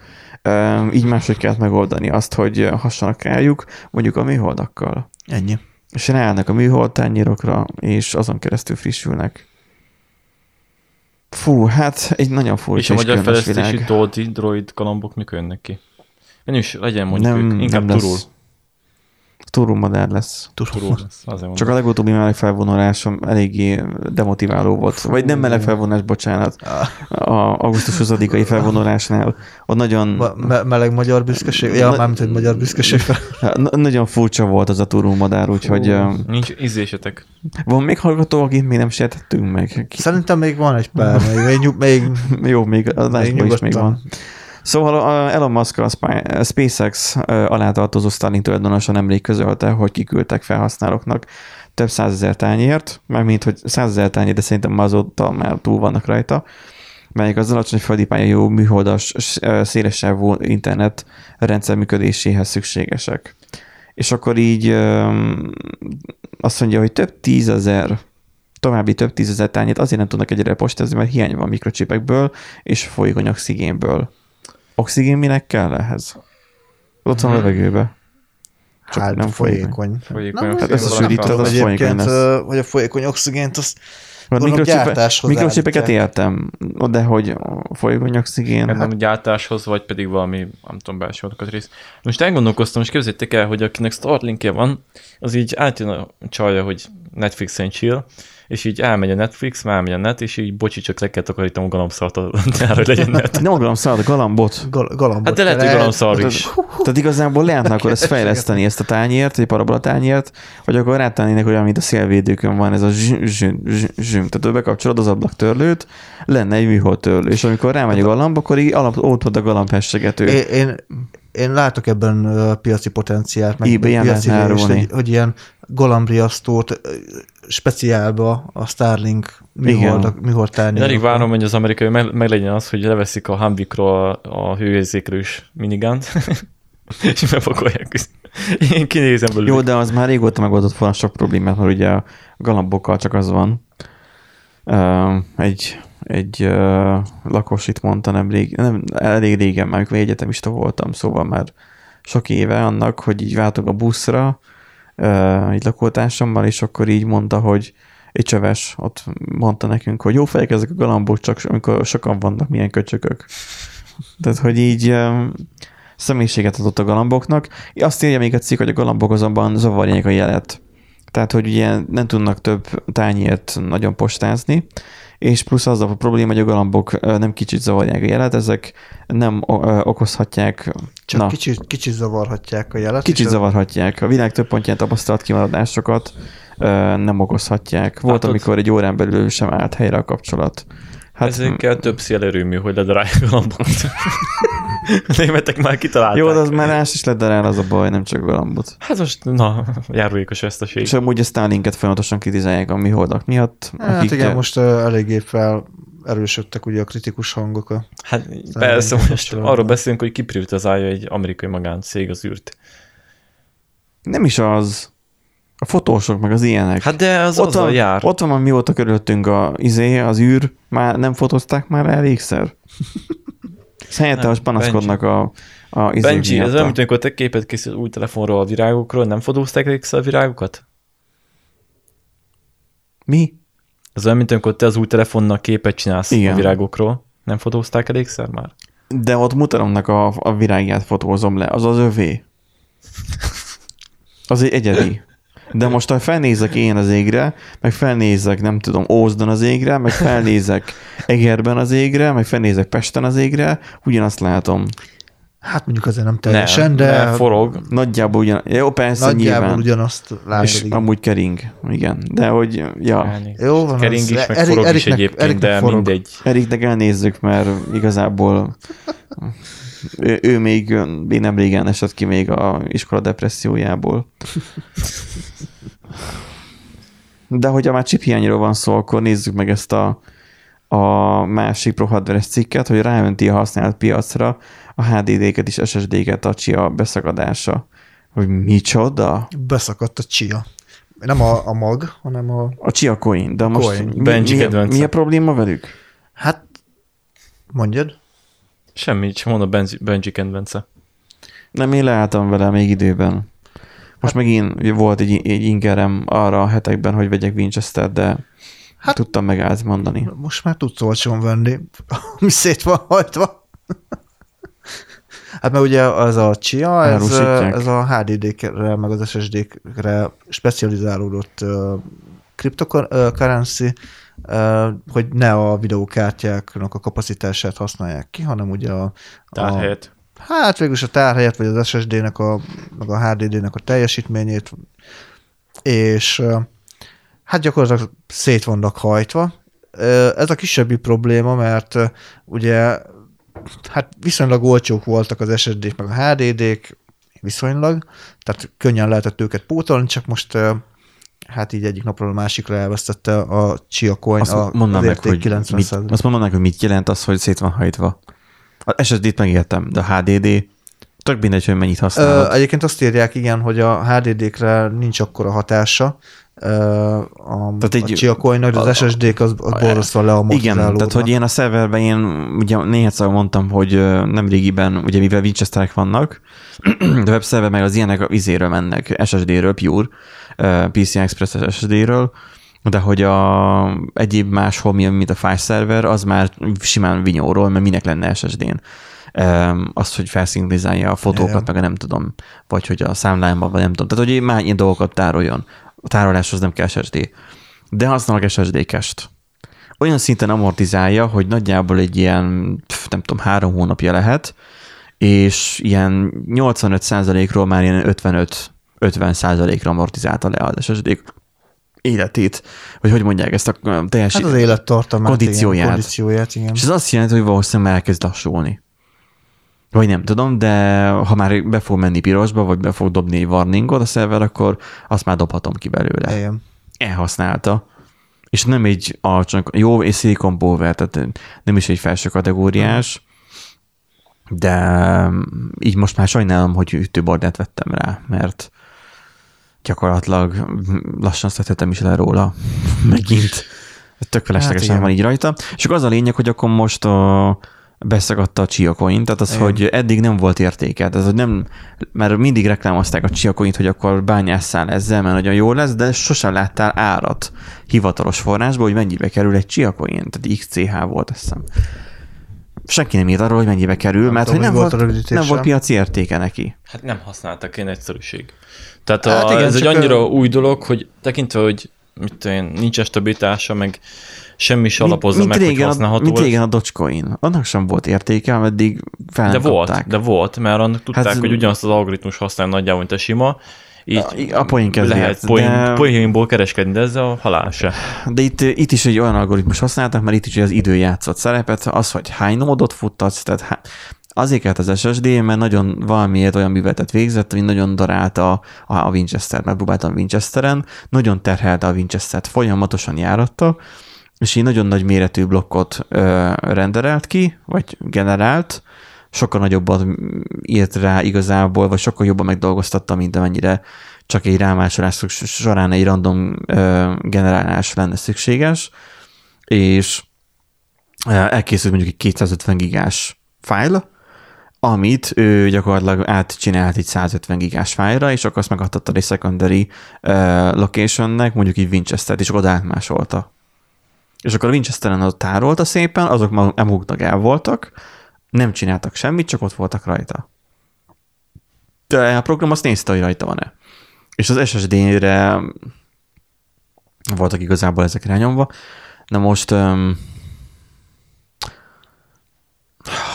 Üm, így máshogy kellett megoldani azt, hogy hassanak rájuk, mondjuk a műholdakkal. Ennyi. És ráállnak a műhold tányérokra, és azon keresztül frissülnek. Fú, hát egy nagyon És furcsa a és, magyar különös fejlesztési. Doldi droid galambok mikor jönnek ki? Nem is legyen mondjuk Nem, ők, inkább nem lesz. turul. Turul modell lesz. Turul lesz. Azért. Csak a legutóbbi meleg felvonulásom eléggé demotiváló volt. Vagy nem meleg felvonás, bocsánat. Ah, A augusztus 20-ai <laughs> felvonulásnál. Ott nagyon, me- meleg magyar büszkeség? Ja, Na- mármint, hogy magyar büszkeség. na- nagyon furcsa volt az a turul madár, úgyhogy Nincs ízlésetek. van még hallgató, akit még nem sértettünk meg. Ki- Szerintem még van egy pár, még, még, még, Jó, még az adásban is még van. Szóval a Elon Musk a SpaceX alá tartozó Starlink tulajdonosa nemrég közölte, hogy kiküldtek felhasználóknak több százezer tányért, mármint, hogy százezer tányért, de szerintem azóta már túl vannak rajta, melyek az alacsony földi pályájú műholdas s- ö, szélessávú internet rendszer működéséhez szükségesek. És akkor így azt mondja, hogy több tízezer további több tízezer tányért azért nem tudnak egyre postázni, mert hiány van mikrocsipekből és folyékony oxigénből. Oxigén minek kell ehhez? Ott van a levegőbe. Csak hát nem folyékony. folyékony. Folyékony Nem, Hát ezt a sűríted, az folyékony lesz. hogy a folyékony oxigént, azt Mert mikrocsipeket értem, de hogy a folyékony oxigén, Hát nem gyártáshoz, vagy pedig valami, nem tudom, belső rész. Most elgondolkoztam, és képzeljétek el, hogy akinek Starlinkje van, az így átjön a csalja, hogy Netflixen chill, és így elmegy a Netflix, már elmegy a net, és így bocsi, csak le kell takarítom a galambszart a nyára, hogy legyen net. nem akarom szállad a galambot. gal- galambot Hát de lehet, hogy galambszar is. Tehát igazából lehetne akkor ezt fejleszteni, ezt a tányért, egy parabola tányért, vagy akkor rátennének olyan, mint a szélvédőkön van, ez a zsüm, zsüm, zsüm. Tehát ő bekapcsolod az ablaktörlőt, lenne egy műholdtörlő, és amikor rámegy a galamb, akkor így alap, ott a galamb hessegető. Én, én, én látok ebben ö, piaci potenciált, meg eBay-en piaci lehetne hogy, hogy ilyen galambriasztót speciálba a Starlink műhold, műhold Én elég várom, hogy az amerikai meg, meg legyen az, hogy leveszik a Humvikról a, a hőérzékelős minigant, <laughs> és bepakolják. Én kinézem belőle. Jó, de az már régóta megoldott volna sok problémát, mert ugye a galambokkal csak az van. Uh, egy egy uh, lakos itt mondta nemrég, nem, elég régen, már amikor egyetemista voltam, szóval már sok éve annak, hogy így váltok a buszra, uh, egy lakótársammal, és akkor így mondta, hogy egy csöves ott mondta nekünk, hogy jó fejek ezek a galambok, csak amikor sokan vannak, milyen köcsökök. Tehát, hogy így személyiséget adott a galamboknak. Azt írja még a cikk, hogy a galambok azonban zavarják a jelet. Tehát, hogy ugye nem tudnak több tányért nagyon postázni, és plusz az a probléma, hogy a galambok nem kicsit zavarják a jelet, ezek nem okozhatják, Csak na, kicsit, kicsit zavarhatják a jelet. kicsit zavarhatják. A világ több pontján tapasztalt kimaradásokat nem okozhatják. Volt, ott- amikor egy órán belül sem állt helyre a kapcsolat. Hát, Ezért kell több szélerőmű, hogy ledarálják a galambot. A németek már kitalálták. Jó, de az már más is ledarál, az a baj, nem csak a galambot. Hát most, na, járulékos veszteség. És amúgy a Starlinket folyamatosan kritizálják a mi holdak miatt. Hát igen, most uh, eléggé fel erősödtek ugye a kritikus hangok. A... Hát persze, most arról beszélünk, hogy kiprivatizálja egy amerikai magáncég az űrt. Nem is az. A fotósok, meg az ilyenek. Hát de az ott van, jár. ott van, mióta körülöttünk a, izé, az űr, már nem fotózták már elégszer. Ez <laughs> helyette most panaszkodnak a, a izé Benji, ez miatt olyan, mint amikor te képet készít új telefonról a virágokról, nem fotózták elégszer a virágokat? Mi? Ez olyan, mint amikor te az új telefonnal képet csinálsz Igen. a virágokról, Nem fotózták elégszer már? De ott mutalomnak a, a virágját fotózom le, az az övé. <laughs> Az egy egyedi. De most, ha felnézek én az égre, meg felnézek, nem tudom, Ózdon az égre, meg felnézek Egerben az égre, meg felnézek Pesten az égre, ugyanazt látom. Hát mondjuk azért nem teljesen, nem, de mert forog. Nagyjából ugyan, jó, persze, nagyjából nyilván. ugyanazt látod. És igen. amúgy kering, igen. De hogy, ja, Elnézést. Jó van, Kering az- is, meg Erik- forog is Eriknek- egyébként, Eriknek de forog. mindegy. Eriknek elnézzük, mert igazából ő, ő még, még nem régen esett ki még a iskola depressziójából. De hogyha már chip hiányról van szó, akkor nézzük meg ezt a, a másik prohadveres cikket, hogy ráönti a használt piacra a HDD-ket és SSD-ket a csia beszakadása. Hogy micsoda? Beszakadt a csia. Nem a, a mag, hanem a... A Chia Coin. De most Coin. mi, Benji mi, kedvence. mi a probléma velük? Hát, mondjad. Semmi, csak mondom Benji, Benji kedvence. Nem, én leálltam vele még időben. Most hát, megint volt egy, egy ingerem arra a hetekben, hogy vegyek Winchester, de hát, tudtam megállt mondani. Most már tudsz olcsón venni, <laughs> ami szét van hajtva. Hát mert ugye az a Chia, ez, ez a HDD-kre, meg az SSD-kre specializálódott uh, cryptocurrency, uh, hogy ne a videókártyáknak a kapacitását használják ki, hanem ugye a, a Tárhelyet. Hát végülis a tárhelyet, vagy az SSD-nek, a, meg a HDD-nek a teljesítményét, és hát gyakorlatilag szét vannak hajtva. Ez a kisebbi probléma, mert ugye hát viszonylag olcsók voltak az SSD-k, meg a HDD-k, viszonylag, tehát könnyen lehetett őket pótolni, csak most hát így egyik napról a másikra elvesztette a Chia Coin Azt a, mondd az meg, hogy 90 mit, azt mondd meg, hogy mit jelent az, hogy szét van hajtva. A SSD-t megértem, de a HDD tök mindegy, hogy mennyit használod. Ö, egyébként azt írják, igen, hogy a HDD-kre nincs akkora hatása ö, a, Tehát egy- a Chia Coin-nak, de az a- SSD-k az, az borzasztóan Igen, leamortizálódnak. tehát hogy én a szerverben én ugye néhányszor mondtam, hogy ö, nemrégiben, ugye mivel Winchesterek vannak, <clears throat> de webszerver meg az ilyenek a vizéről mennek, SSD-ről, pure, PCI Express SSD-ről, de hogy a egyéb máshol, mi- mint a file server, az már simán vinyóról, mert minek lenne SSD-n. Öm, Az, hogy felszinkronizálja a fotókat, Igen. meg a nem tudom, vagy hogy a számlámban, vagy nem tudom. Tehát, hogy már ilyen dolgokat tároljon. A tároláshoz nem kell SSD. De használok SSD cache-t olyan szinten amortizálja, hogy nagyjából egy ilyen, nem tudom, három hónapja lehet, és ilyen 85%-ról már ilyen 55-50%-ra amortizálta le az SSD életét, vagy hogy mondják ezt a teljes... Hát az élettartamát, kondícióját. Igen, kondícióját, igen. És ez azt jelenti, hogy valószínűleg már elkezd lassulni. Vagy nem tudom, de ha már be fog menni pirosba, vagy be fog dobni egy warningot a szerver, akkor azt már dobhatom ki belőle Igen. elhasználta. És nem egy alacsony, jó, és Silicon Power, tehát nem is egy felső kategóriás, de így most már sajnálom, hogy ütőbordát vettem rá, mert gyakorlatilag lassan szedhetem is le róla <laughs> megint. Tök feleslegesen igen. van így rajta. És akkor az a lényeg, hogy akkor most a, beszakadta a Chia Coin, tehát az, Igen. hogy eddig nem volt értéke, tehát hogy nem, mert mindig reklámozták a Chia Coint, hogy akkor bányásszál ezzel, mert nagyon jó lesz, de sosem láttál árat hivatalos forrásból, hogy mennyibe kerül egy Chia Coin, tehát XCH volt, azt hiszem. Senki nem írt arról, hogy mennyibe kerül, Nem mert tudom, hogy nem hogy volt, volt nem volt piaci értéke neki. Hát nem használtak én egyszerűség. Tehát a, Hát igen, ez egy annyira a- új dolog, hogy tekintve, hogy mit tudom én, nincs stabilitása, meg semmi is alapozza mint, meg, mint hogy régen, a, használható mint régen a Dogecoin. Annak sem volt értéke, ameddig fel De nem volt, kapták. de volt, mert annak tudták, Hát- hogy ugyanazt az algoritmus használ nagyjából, mint a sima, így A- a poén lehet poén, de- poénból kereskedni, de ez a halál se. De itt, itt is egy olyan algoritmus használtak, mert itt is az idő játszott szerepet, az, hogy hány nódot futtatsz, tehát há... azért kellett az SSD, mert nagyon valamiért olyan műveletet végzett, ami nagyon darálta a, a Winchester, mert próbáltam Winchesteren, nagyon terhelte a Winchester-t, folyamatosan járatta, és így nagyon nagy méretű blokkot ö, renderelt ki, vagy generált, sokkal nagyobbat írt rá igazából, vagy sokkal jobban megdolgoztatta, mint amennyire csak egy rámásolás során egy random ö, generálás lenne szükséges, és elkészült mondjuk egy 250 gigás fájl, amit ő gyakorlatilag átcsinált egy 150 gigás fájlra, és akkor azt megadtatta egy secondary uh, locationnek, mondjuk így Winchester-t, és oda átmásolta. És akkor a Winchesteren ott tárolta szépen, azok már emúgnak el voltak, nem csináltak semmit, csak ott voltak rajta. De a program azt nézte, hogy rajta van-e. És az SSD-re voltak igazából ezek rányomva. Na most,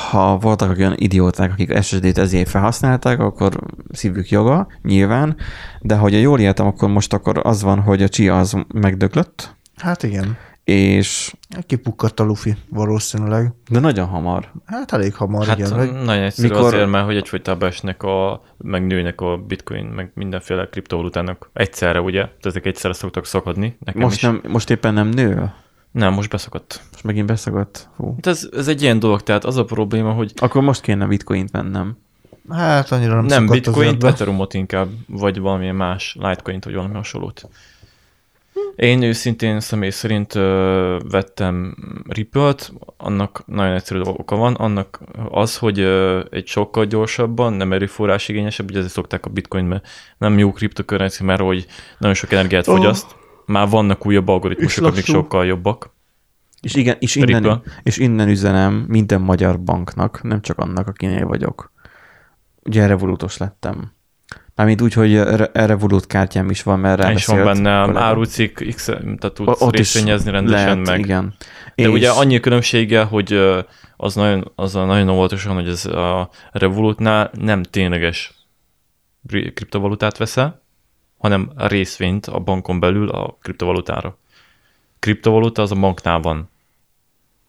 ha voltak olyan idióták, akik SSD-t ezért felhasználták, akkor szívük joga, nyilván, de ha jól értem, akkor most akkor az van, hogy a Chia az megdöglött, Hát igen. És Kipukkadt a lufi valószínűleg. de nagyon hamar. Hát elég hamar, Hát igen. Hogy, nagyon egyszerű mikor- azért, mert hogy egyfolytában esnek a, meg nőnek a bitcoin, meg mindenféle kriptovalutának egyszerre, ugye? Tehát ezek egyszerre szoktak szakadni. Nekem Most, is. nem, most éppen nem nő? nem, most beszakadt. Most megint beszagadt? Hú. Hát ez, ez egy ilyen dolog, tehát az a probléma, hogy Akkor most kéne bitcoint vennem. hát annyira nem, nem, nem szakadt az bitcoin, ötbe. Ethereumot inkább, vagy valamilyen más litecoint, vagy valami hasonlót. Én őszintén személy szerint ö, vettem Ripple-t, annak nagyon egyszerű oka van, annak az, hogy ö, egy sokkal gyorsabban, nem erőforrás igényesebb, ugye ezért szokták a bitcoin, mert nem jó kriptokörrenci, mert hogy nagyon sok energiát fogyaszt. Már vannak újabb algoritmusok, amik sokkal jobbak. És igen, és innen, Ripple. és innen üzenem minden magyar banknak, nem csak annak, akinél vagyok. Ugye Revolutos lettem. Mármint úgy, hogy Re- Revolut kártyám is van, mert És van benne árucikk, X, tehát tudsz ott részvényezni rendesen lehet, meg. Igen. De és ugye annyi különbsége, hogy az nagyon, az a nagyon óvatosan, hogy ez a Revolutnál nem tényleges kriptovalutát veszel, hanem a részvényt a bankon belül a kriptovalutára. Kriptovaluta az a banknál van.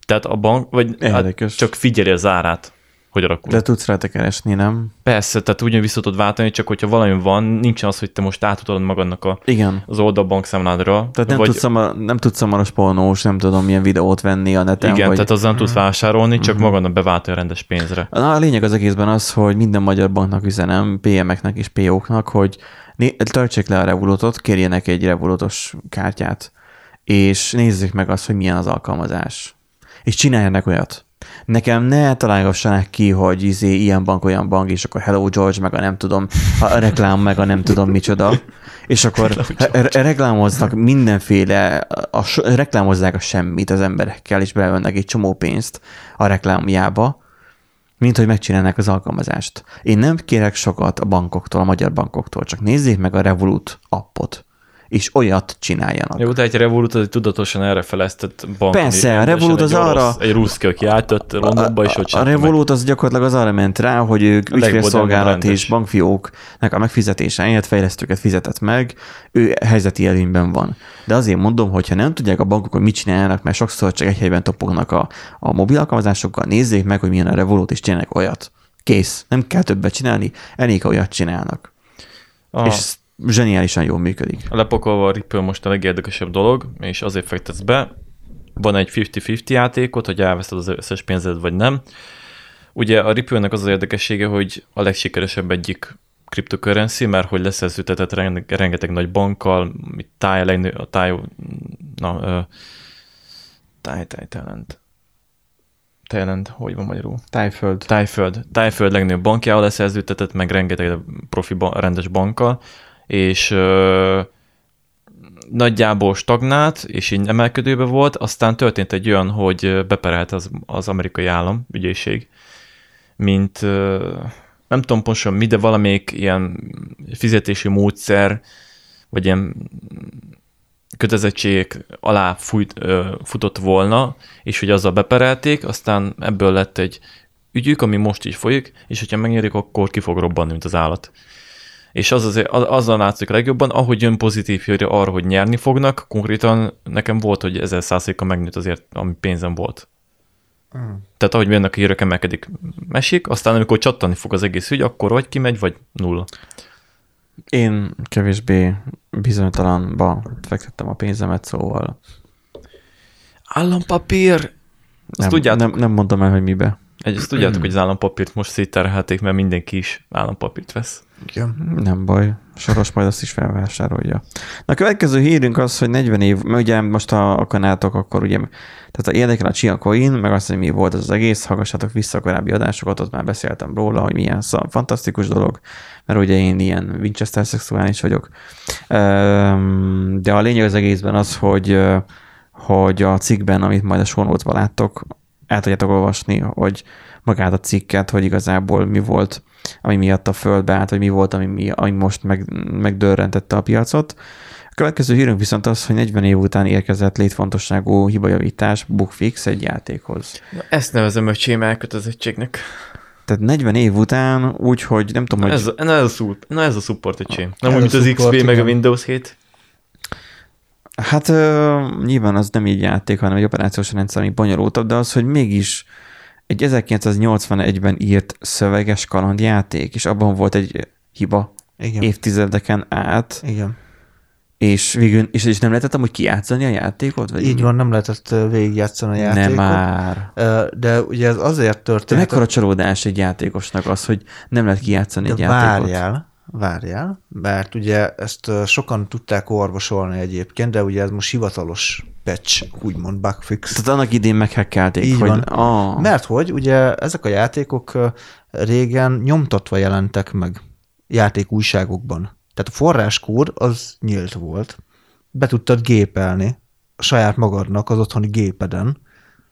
Tehát a bank, vagy hát csak figyeli az árát, hogy alakul. De tudsz rá te keresni, nem? Persze, tehát ugyan vissza tudod váltani, csak hogyha valami van, nincsen az, hogy te most átutalod magadnak a, Igen. az oldal bankszámládra. Tehát nem, vagy, tudsz, szamar, nem tudsz szamaros pornós, nem tudom, milyen videót venni a neten. igen, vagy... tehát az nem tudsz vásárolni, csak Mhm. magadnak beváltani rendes pénzre. Na, a lényeg az egészben az, hogy minden magyar banknak üzenem, PM-eknek és PO-knak, hogy né- töltsék le a Revolutot, kérjenek egy Revolutos kártyát, és nézzék meg azt, hogy milyen az alkalmazás. És csináljanak olyat. Nekem ne találgassanak ki, hogy izé, ilyen bank, olyan bank, és akkor Hello George, meg a nem tudom, a reklám, meg a nem tudom micsoda. És akkor re- reklámoznak mindenféle, a, a, reklámozzák a semmit az emberekkel, és belőnek egy csomó pénzt a reklámjába, mint hogy megcsinálnák az alkalmazást. Én nem kérek sokat a bankoktól, a magyar bankoktól, csak nézzék meg a Revolut appot, és olyat csináljanak. Jó, de egy Revolut az egy tudatosan erre feleztett bank. Persze, a Revolut az egy arra- orosz- Egy ruszki, aki átjött Londonba, és ott a csinálta meg. Revolut az gyakorlatilag az arra ment rá, hogy ők ügyfélszolgálat és bankfióknak a megfizetése helyett fejlesztőket fizetett meg, ő helyzeti előnyben van. De azért mondom, hogy ha nem tudják a bankok, hogy mit csinálnak, mert sokszor csak egy helyben topognak a, a mobil alkalmazásokkal, nézzék meg, hogy milyen a Revolut, és csinálják olyat. Kész. Nem kell többet csinálni, elég, olyat csinálnak. A, És zseniálisan jól működik. lepakolva a Ripple most a legérdekesebb dolog, és azért fektetsz be. Van egy 50-50 játékot, hogy elveszted az összes pénzed, vagy nem. Ugye a Ripple-nek az az érdekessége, hogy a legsikeresebb egyik cryptocurrency, mert hogy leszerződtetett renge- rengeteg nagy bankkal, mit táj, a a táj, na, ö, táj, táj, talent. Talent, hogy van magyarul? Tájföld. Tájföld. Tájföld legnagyobb bankjával leszerződtetett, meg rengeteg profi ba- rendes bankkal, és ö, nagyjából stagnált, és így emelkedőbe volt, aztán történt egy olyan, hogy beperelt az, az amerikai állam, ügyészség, mint ö, nem tudom pontosan mi, de valamelyik ilyen fizetési módszer, vagy ilyen kötelezettségek alá fújt, ö, futott volna, és hogy azzal beperelték, aztán ebből lett egy ügyük, ami most így folyik, és hogyha megnyerik, akkor ki fog robbanni, mint az állat. És az azért, az, azzal látszik legjobban, ahogy jön pozitív hírja arra, hogy nyerni fognak, konkrétan nekem volt, hogy 1000 százaléka megnőtt azért, ami pénzem volt. Tehát ahogy jönnek a hírek, emelkedik, mesik, aztán amikor csattani fog az egész ügy, akkor vagy kimegy, vagy nulla. Én kevésbé bizonytalanba fektettem a pénzemet, szóval Állampapír! Azt nem, tudjátok, nem, nem mondom el, hogy mibe. Egy, azt tudjátok, hogy az állampapírt most szétterhelték, mert mindenki is állampapírt vesz. Igen. Nem baj, Soros majd azt is felvásárolja. Na a következő hírünk az, hogy 40 év, mert ugye most ha akarnátok, akkor ugye, tehát ha érdekel a Chia Coin, meg azt, hogy mi volt az, az egész, hallgassatok vissza a korábbi adásokat, ott már beszéltem róla, hogy milyen szam, fantasztikus dolog, mert ugye én ilyen Winchester szexuális vagyok. De a lényeg az egészben az, hogy hogy a cikkben, amit majd a sonótban láttok, el tudjátok olvasni, hogy magát a cikket, hogy igazából mi volt, ami miatt a földbe állt, vagy mi volt, ami, mi, ami most meg, megdörrentette a piacot. A következő hírünk viszont az, hogy 40 év után érkezett létfontosságú hibajavítás, bugfix egy játékhoz. Na, ezt nevezem öcsém elkötelezettségnek. Tehát 40 év után úgy, hogy nem tudom, Na hogy... ez, a- na ez, a, na ez a support öcsém. Nem Ez úgy, a mint az support, XP meg a igen. Windows 7. Hát ö, nyilván az nem így játék, hanem egy operációs rendszer, ami bonyolultabb, de az, hogy mégis egy 1981-ben írt szöveges kalandjáték, és abban volt egy hiba Igen. évtizedeken át, Igen. és végül, és, és nem lehetett amúgy kijátszani a játékot? Vagy Így van, nem lehetett végigjátszani a Nem játékot. már. Ö, De ugye ez azért De történt. mekkora csalódás egy játékosnak az, hogy nem lehet kijátszani egy De játékot? várjál, várjál, mert ugye ezt sokan tudták orvosolni egyébként, de ugye ez most hivatalos patch, úgymond bugfix. Tehát annak idén meghekkelték, Így hogy... van. Ah, Mert hogy ugye ezek a játékok régen nyomtatva jelentek meg játékújságokban. Tehát a forráskód az nyílt volt. Be tudtad gépelni a saját magadnak az otthoni gépeden.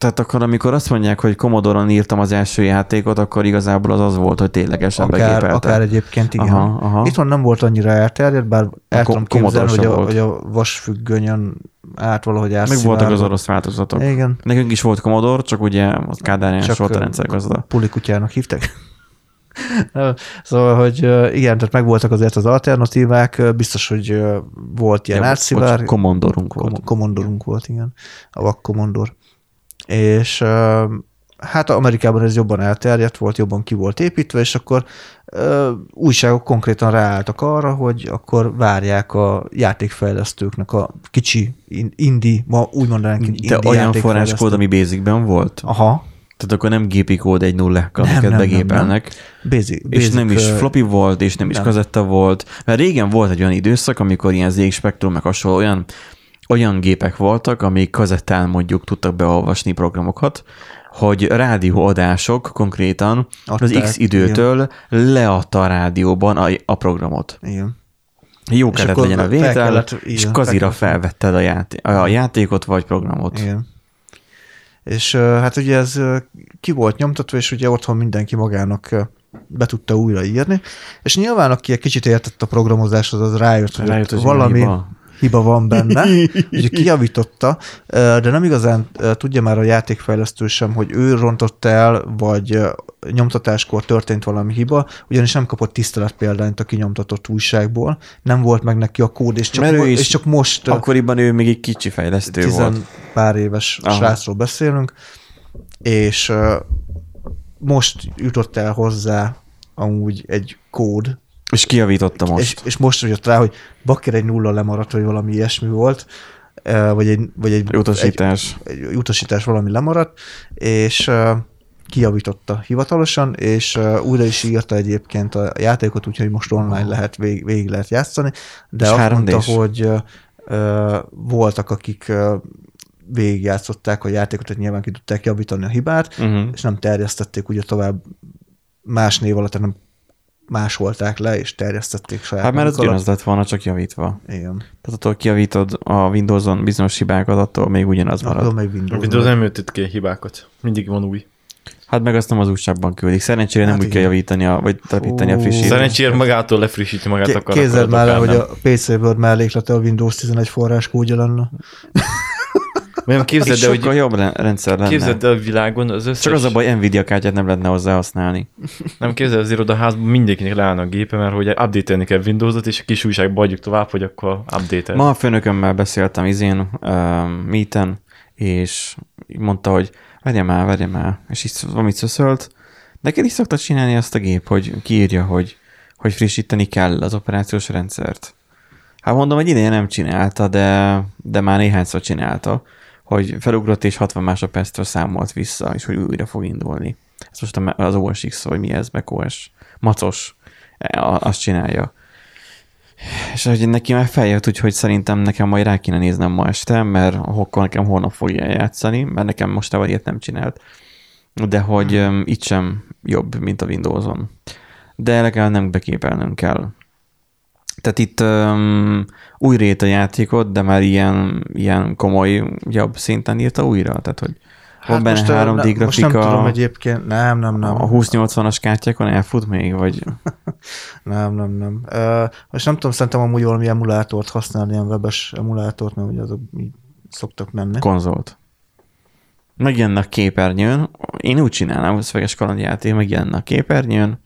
Tehát akkor, amikor azt mondják, hogy Commodore-on írtam az első játékot, akkor igazából az az volt, hogy ténylegesen Akár, begépelte. akár egyébként igen. Aha, aha. Itthon nem volt annyira elterjedt, bár el Ko- tudom képzelni, hogy a, volt. hogy a vasfüggönyön át valahogy Meg átszivárgott. voltak az orosz változatok. Igen. Nekünk is volt Commodore, csak ugye az Kádár János volt a rendszergazda. Pulikutyának hívták. <laughs> Szóval, hogy igen, tehát megvoltak azért az alternatívák, biztos, hogy volt ilyen átszivár. bocs, Commodore-unk volt. Kom- Commodorunk volt, igen. A vak Commodore. És hát Amerikában ez jobban elterjedt volt, jobban ki volt építve, és akkor ö, újságok konkrétan ráálltak arra, hogy akkor várják a játékfejlesztőknek a kicsi in- indie, ma úgy mondanánk, De indie olyan forráskód, ami Basicben volt? Aha, Tehát akkor nem gépi kód egy nullákkal, Nem, amiket nem, nem, begépelnek. basic, És basic, nem is floppy volt, és nem is nem. kazetta volt. Mert régen volt egy olyan időszak, amikor ilyen ZX Spectrum meg hasonló olyan, olyan gépek voltak, amik kazettán mondjuk tudtak beolvasni programokat, hogy rádióadások konkrétan az Adták, X időtől leadta a rádióban a, a programot. Igen. Jó És kellett legyen a vétel, kellett- és igen, kazira fel felvetted a, játé- a játékot vagy programot. Igen. És hát ugye ez ki volt nyomtatva, és ugye otthon mindenki magának be tudta újra írni, és nyilván aki egy kicsit értett a programozáshoz, az rájött, hogy, Rájött, hogy valami hiba. Hiba van benne, <laughs> ugye kijavította, de nem igazán tudja már a játékfejlesztő sem, hogy ő rontotta el, vagy nyomtatáskor történt valami hiba, ugyanis nem kapott tiszteletpéldányt a kinyomtatott újságból, nem volt meg neki a kód, és csak, mo- és csak most Akkoriban ő még egy kicsi fejlesztő tizen volt. pár éves Aha. Srácról beszélünk, és most jutott el hozzá amúgy egy kód, És kijavította most. és, és most jött rá, hogy bakker egy nulla lemaradt, vagy valami ilyesmi volt, vagy egy, vagy egy, Utasítás. egy, egy utasítás valami lemaradt, és kijavította hivatalosan, és újra is írta egyébként a játékot, úgyhogy most online lehet, vég, végig lehet játszani, de És azt 3D-s? mondta, hogy voltak, akik végigjátszották a játékot, tehát nyilván ki tudták javítani a hibát, Uh-huh. és nem terjesztették ugye tovább más név alatt, hanem másolták le, és terjesztették saját Hát mert az ugyanaz lett volna, csak javítva. Igen. Tehát attól kijavítod a Windows-on bizonyos hibákat, attól még ugyanaz marad. Akkor még A Windows. Windows nem jöttött ki hibákat. Mindig van új. Hát meg azt nem az újságban küldik. Szerencsére nem Hát úgy kell javítani, a, vagy telepíteni a frissítést. Szerencsére magától lefrissíti magát Ké- akar. Képzeld már el, hogy a PC Word melléklete a Windows 11 forrás kódja lenne. Nem, képzeld el, Sokkal hogy jobb rendszer lenne. képzeld el a világon az összes... Csak az a baj, Nvidia kártyát nem lehetne hozzá használni. <laughs> Nem képzeld az irodaházban mindenkinek leállna a gépe, mert hogy update-elni kell Windows-ot, és a kis újságba adjuk tovább, hogy akkor update Ma a főnökömmel beszéltem izén, uh, meeten, és mondta, hogy vegyem már, vegyem már, és így valamit szöszölt. Neked is szokta csinálni azt a gép, hogy kiírja, hogy, hogy frissíteni kell az operációs rendszert. Hát mondom, hogy ideje nem csinálta, de, de már néhányszor csinálta, hogy felugrott és 60 másodperctől számolt vissza, és hogy újra fog indulni. Ez most az OS X, vagy mi ez, macOS, macos, e, azt csinálja. És hogy neki már feljött, úgyhogy szerintem nekem majd rá kéne néznem ma este, mert akkor nekem holnap fogja játszani, mert nekem most ilyet nem csinált. De hogy um, itt sem jobb, mint a Windows-on. De legalább nem beképelnünk kell. Tehát itt um, újra írt a játékot, de már ilyen, ilyen komoly, jobb szinten írta újra. Tehát, hogy van benne most, ö, 3D ne- Most nem tudom egyébként, nem, nem, nem. a 2080-as kártyákon elfut még, vagy <laughs> Nem, nem, nem. Uh, most nem tudom, szerintem amúgy valami emulátort használni, ilyen webes emulátort, mert ugye azok így szoktak menni. konzolt. Megjelenne a képernyőn, én úgy csinálnám, hogy szöveges kalandjáték megjelenne a képernyőn,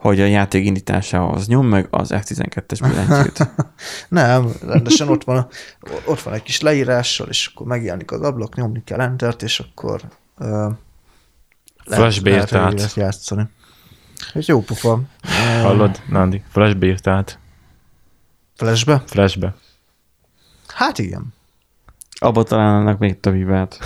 hogy a játék indításához nyom meg az F12-es billentyűt. <laughs> Nem, rendesen ott van, ott van egy kis leírással, és akkor megjelenik az ablak, nyomni kell entert, és akkor uh, Flashbe írt át. lehet játszani. Ez jó pofa. <laughs> Hallod, Nandi? Flashbe írt át. Flashbe? Flashbe. Hát igen. Abba találnának még több hibát. <laughs>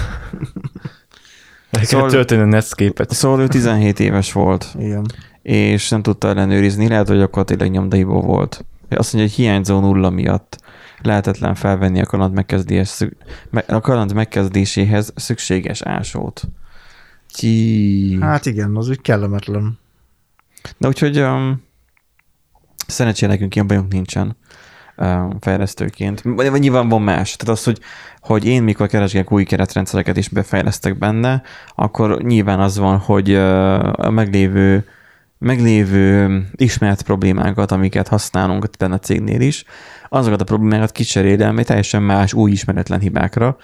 Le kell Szóval- tölteni a Netscape-et. Szóval ő 17 éves volt, Igen. És nem tudta ellenőrizni, lehet, hogy akkor tényleg nyomdaiból volt. Azt mondja, hogy hiányzó nulla miatt lehetetlen felvenni a kaland, megkezdés, a kaland megkezdéséhez szükséges ásót. Ki... Hát igen, az úgy kellemetlen. De úgyhogy um, szerencsére nekünk ilyen bajunk nincsen um, fejlesztőként. Vagy vagy nyilván van más. Tehát az, hogy, hogy én mikor keresgélek új keretrendszereket és befejlesztek benne, akkor nyilván az van, hogy uh, a meglévő meglévő ismert problémákat, amiket használunk a cégnél is, azokat a problémákat kicserélem egy teljesen más, új ismeretlen hibákra,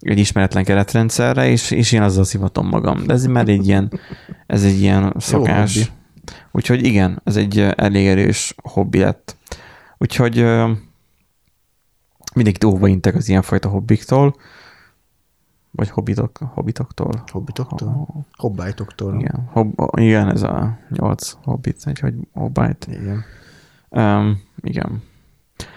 egy ismeretlen keretrendszerre, és, és én azzal szivatom magam. De ez már egy ilyen, ez egy ilyen szokás. hobbi. Úgyhogy igen, ez egy elég erős hobbi lett. Úgyhogy mindenkit óva intek az ilyenfajta hobbiktól, vagy hobbitok, hobbitoktól. Hobbitoktól? Hobbájtoktól. Igen, hob, igen, ez a nyolc hobbit, egy hogy hobbit. Igen. Um, igen.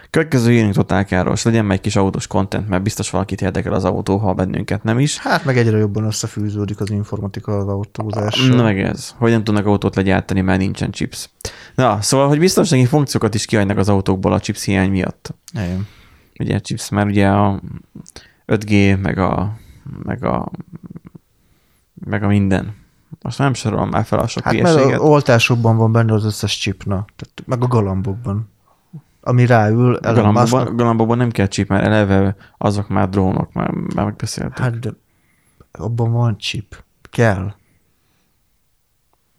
Következő írjunk Totál Káros, legyen meg egy kis autós content, mert biztos valakit érdekel az autó, ha bennünket nem is. Hát meg egyre jobban összefűződik az informatika az autózással. Na meg ez, hogy nem tudnak autót legyártani, mert nincsen chips. Na, szóval, hogy biztonsági funkciókat is kiadnak az autókból a chips hiány miatt. Igen. Ugye a chips, mert ugye a 5G, meg a, meg a, meg a minden. Most nem sorolom már fel a sok Hát mert hülyeséget. a oltásokban van benne az összes chipna, tehát meg a galambokban. Ami ráül, Galambokban, Musknak- galambokban nem kell chip, mert eleve azok már drónok, már, már megbeszéltük. Hát de abban van chip. Kell.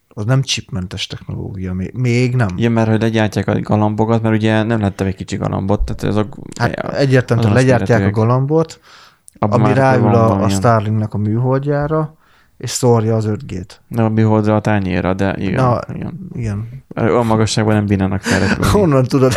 Az nem chipmentes technológia, még, még nem. Igen, mert hogy legyártják a galambokat, mert ugye nem lettem egy kicsi galambot, tehát ez a... Hát egyértelműen azt legyártják a galambot, Abban ami ráül a, a Starlinknak a műholdjára, és szórja az 5G-t. Nem a műholdra a tányéra, de igen. Na, igen. igen. Olyan magasságban nem bírnának felrepülni. Honnan tudod?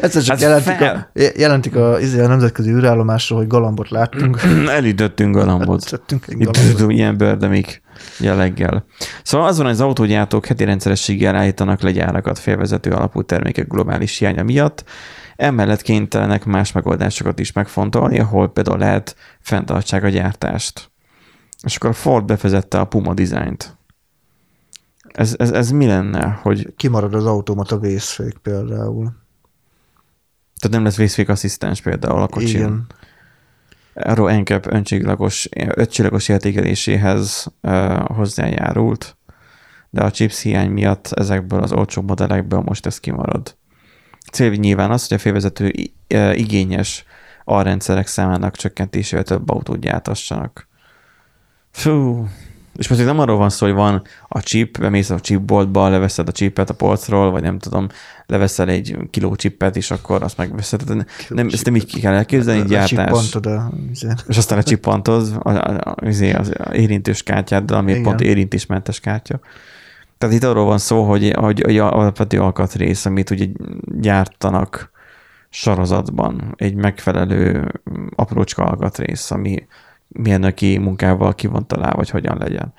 Egyszer csak Hát jelentik, fel. a, jelentik a, izé, a nemzetközi űrállomásról, hogy galambot láttunk. <laughs> Elütöttünk galambot. Tettünk egy galambot. tudom, ilyen bőrdemik jelleggel. Szóval azon az autógyártók heti rendszerességgel állítanak le gyárakat félvezető alapú termékek globális hiánya miatt, emellett kénytelenek más megoldásokat is megfontolni, ahol például lehet fenntartsák a gyártást. És akkor a Ford befezette a Puma dizájnt. Ez, ez, ez mi lenne, hogy Kimarad az automata vészfék például. tehát nem lesz vészfékasszisztens például a kocsin? Igen. Euro NCAP öncsillagos, ötcsillagos értékeléséhez uh, hozzájárult, de a chips hiány miatt ezekből az olcsó modellekből most ez kimarad. Cél nyilván az, hogy a félvezető igényes alrendszerek számának csökkentésével több autót gyártassanak. Fú, és most itt nem arról van szó, hogy van a chip, bemész a chipboltba, leveszed a chipet a polcról, vagy nem tudom, leveszel egy kiló chipet, és akkor azt megveszed. Tehát Nem, ezt nem így ki kell elképzelni, gyártás. Lecsippantod a, izé. És aztán lecsippantod az, az, az érintős kártyáddal, ami Igen. pont érintésmentes kártya. Tehát itt arról van szó, hogy, hogy, hogy alapvető alkatrész, amit ugye gyártanak sorozatban, egy megfelelő aprócska alkatrész, ami mérnöki munkával ki van vagy hogyan legyen.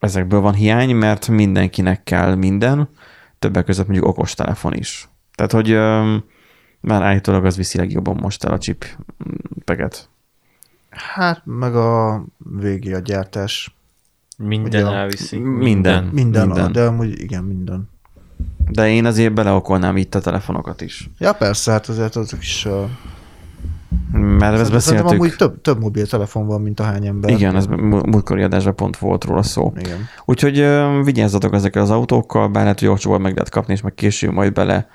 Ezekből van hiány, mert mindenkinek kell minden, többek között mondjuk okostelefon is. Tehát, hogy öm, már állítólag az viszi legjobban most el a chip peget. Hát, meg a végé a gyártás. Minden Ugye elviszi. Minden. Minden, Minden. minden. de amúgy igen, minden. De én azért beleokolnám itt a telefonokat is. Ja, persze, hát azért azok is a Mert ezt beszéltük. amúgy több, több mobiltelefon van, mint a hány ember. Igen, ez mú- múltkori adásban pont volt róla szó. Igen. Úgyhogy ö, vigyázzatok ezekkel az autókkal, bár lehet, hogy olcsóban meg lehet kapni, és meg később majd bele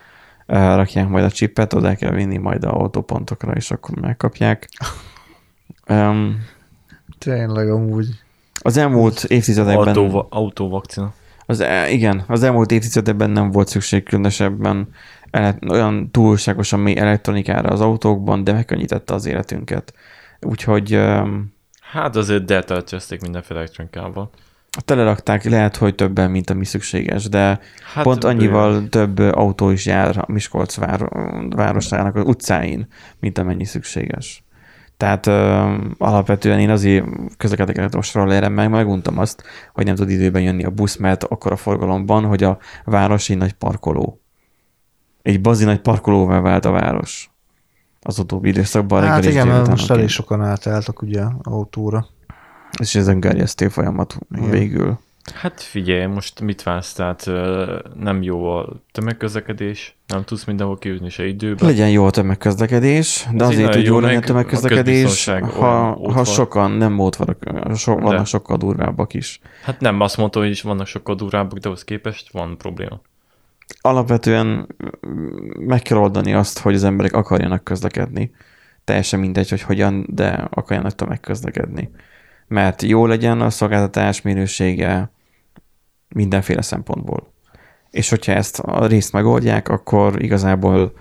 ö, rakják majd a csipet, oda kell vinni majd a autópontokra, és akkor megkapják. <laughs> Um, Tényleg amúgy. Az elmúlt évtizedekben... Autó, autóvakcina. Az, e- igen, az elmúlt évtizedekben nem volt szükség különösebben ele- olyan túlságosan mély elektronikára az autókban, de megkönnyítette az életünket. Úgyhogy Hát azért deltöltözték mindenféle elektronikával. telerakták, lehet, hogy többen, mint ami szükséges, de Hát pont annyival több autó is jár a Miskolc vár, városának az utcáin, mint amennyi szükséges. Tehát ö, alapvetően én azért közlekedek most rollerem meg, meguntam azt, hogy nem tud időben jönni a busz, mert akkor a forgalomban, hogy a város egy nagy parkoló. Egy bazi nagy parkolóvá vált a város. Az utóbbi időszakban Hát igen, mert most elég sokan átálltak ugye autóra. És ez gerjesztő folyamat Igen. végül. Hát figyelj, most mit vársz, tehát nem jó a tömegközlekedés, nem tudsz mindenhol kijutni se időben. Legyen jó a tömegközlekedés, de Ez azért tud jó, legyen a meg a tömegközlekedés, közbiztonság ha, ha sokan nem módvarak, so, vannak De. sokkal durvábbak is. Hát nem, azt mondta, hogy is vannak sokkal durábbak, de ahhoz képest van probléma. Alapvetően meg kell oldani azt, hogy az emberek akarjanak közlekedni. Teljesen mindegy, hogy hogyan, de akarjanak tömegközlekedni. Mert jó legyen a szolgáltatás minősége mindenféle szempontból. És hogyha ezt a részt megoldják, akkor igazából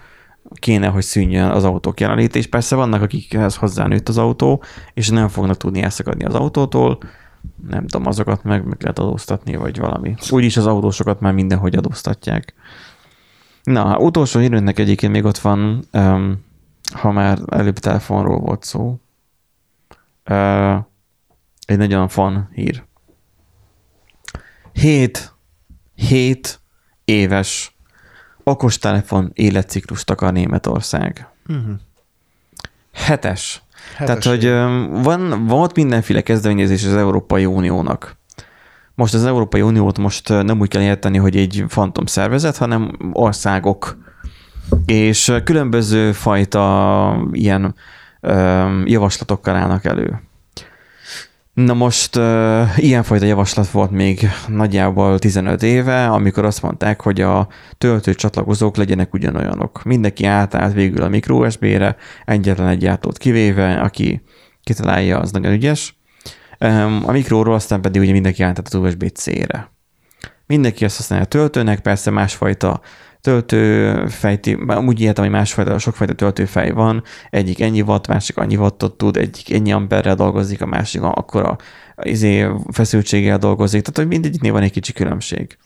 kéne, hogy szűnjön az autók jelenléte, és persze vannak, akikhez hozzánőtt az autó, és nem fognak tudni elszakadni az autótól, nem tudom, azokat meg, meg lehet adóztatni, vagy valami. Úgyis az autósokat már mindenhogy adóztatják. Na, utolsó hírünknek egyébként még ott van, um, ha már előbb telefonról volt szó, uh, egy nagyon fan hír. 7, 7 éves okostelefon életciklust akar Németország. Uh-huh. Hetes. Tehát, hogy van, van ott mindenféle kezdeményezés az Európai Uniónak. Most az Európai Uniót most ö, nem úgy kell érteni, hogy egy fantom szervezet, hanem országok. És ö, különböző fajta ilyen öm, javaslatokkal állnak elő. Na most uh, ilyenfajta javaslat volt még nagyjából 15 éve, amikor azt mondták, hogy a töltő csatlakozók legyenek ugyanolyanok. Mindenki átállt végül a micro USB-re, egyetlen egy gyártót kivéve, aki kitalálja, az nagyon ügyes. Um, a mikróról aztán pedig ugye mindenki átállt az USB-C-re. Mindenki ezt használja a töltőnek, persze másfajta töltőfejti, úgy értem, hogy másfajta, sokfajta töltőfej van, egyik ennyi watt, másik annyi wattot tud, egyik ennyi amperrel dolgozik, a másik akkor a izé, feszültséggel dolgozik, tehát hogy mindegyiknél van egy kicsi különbség.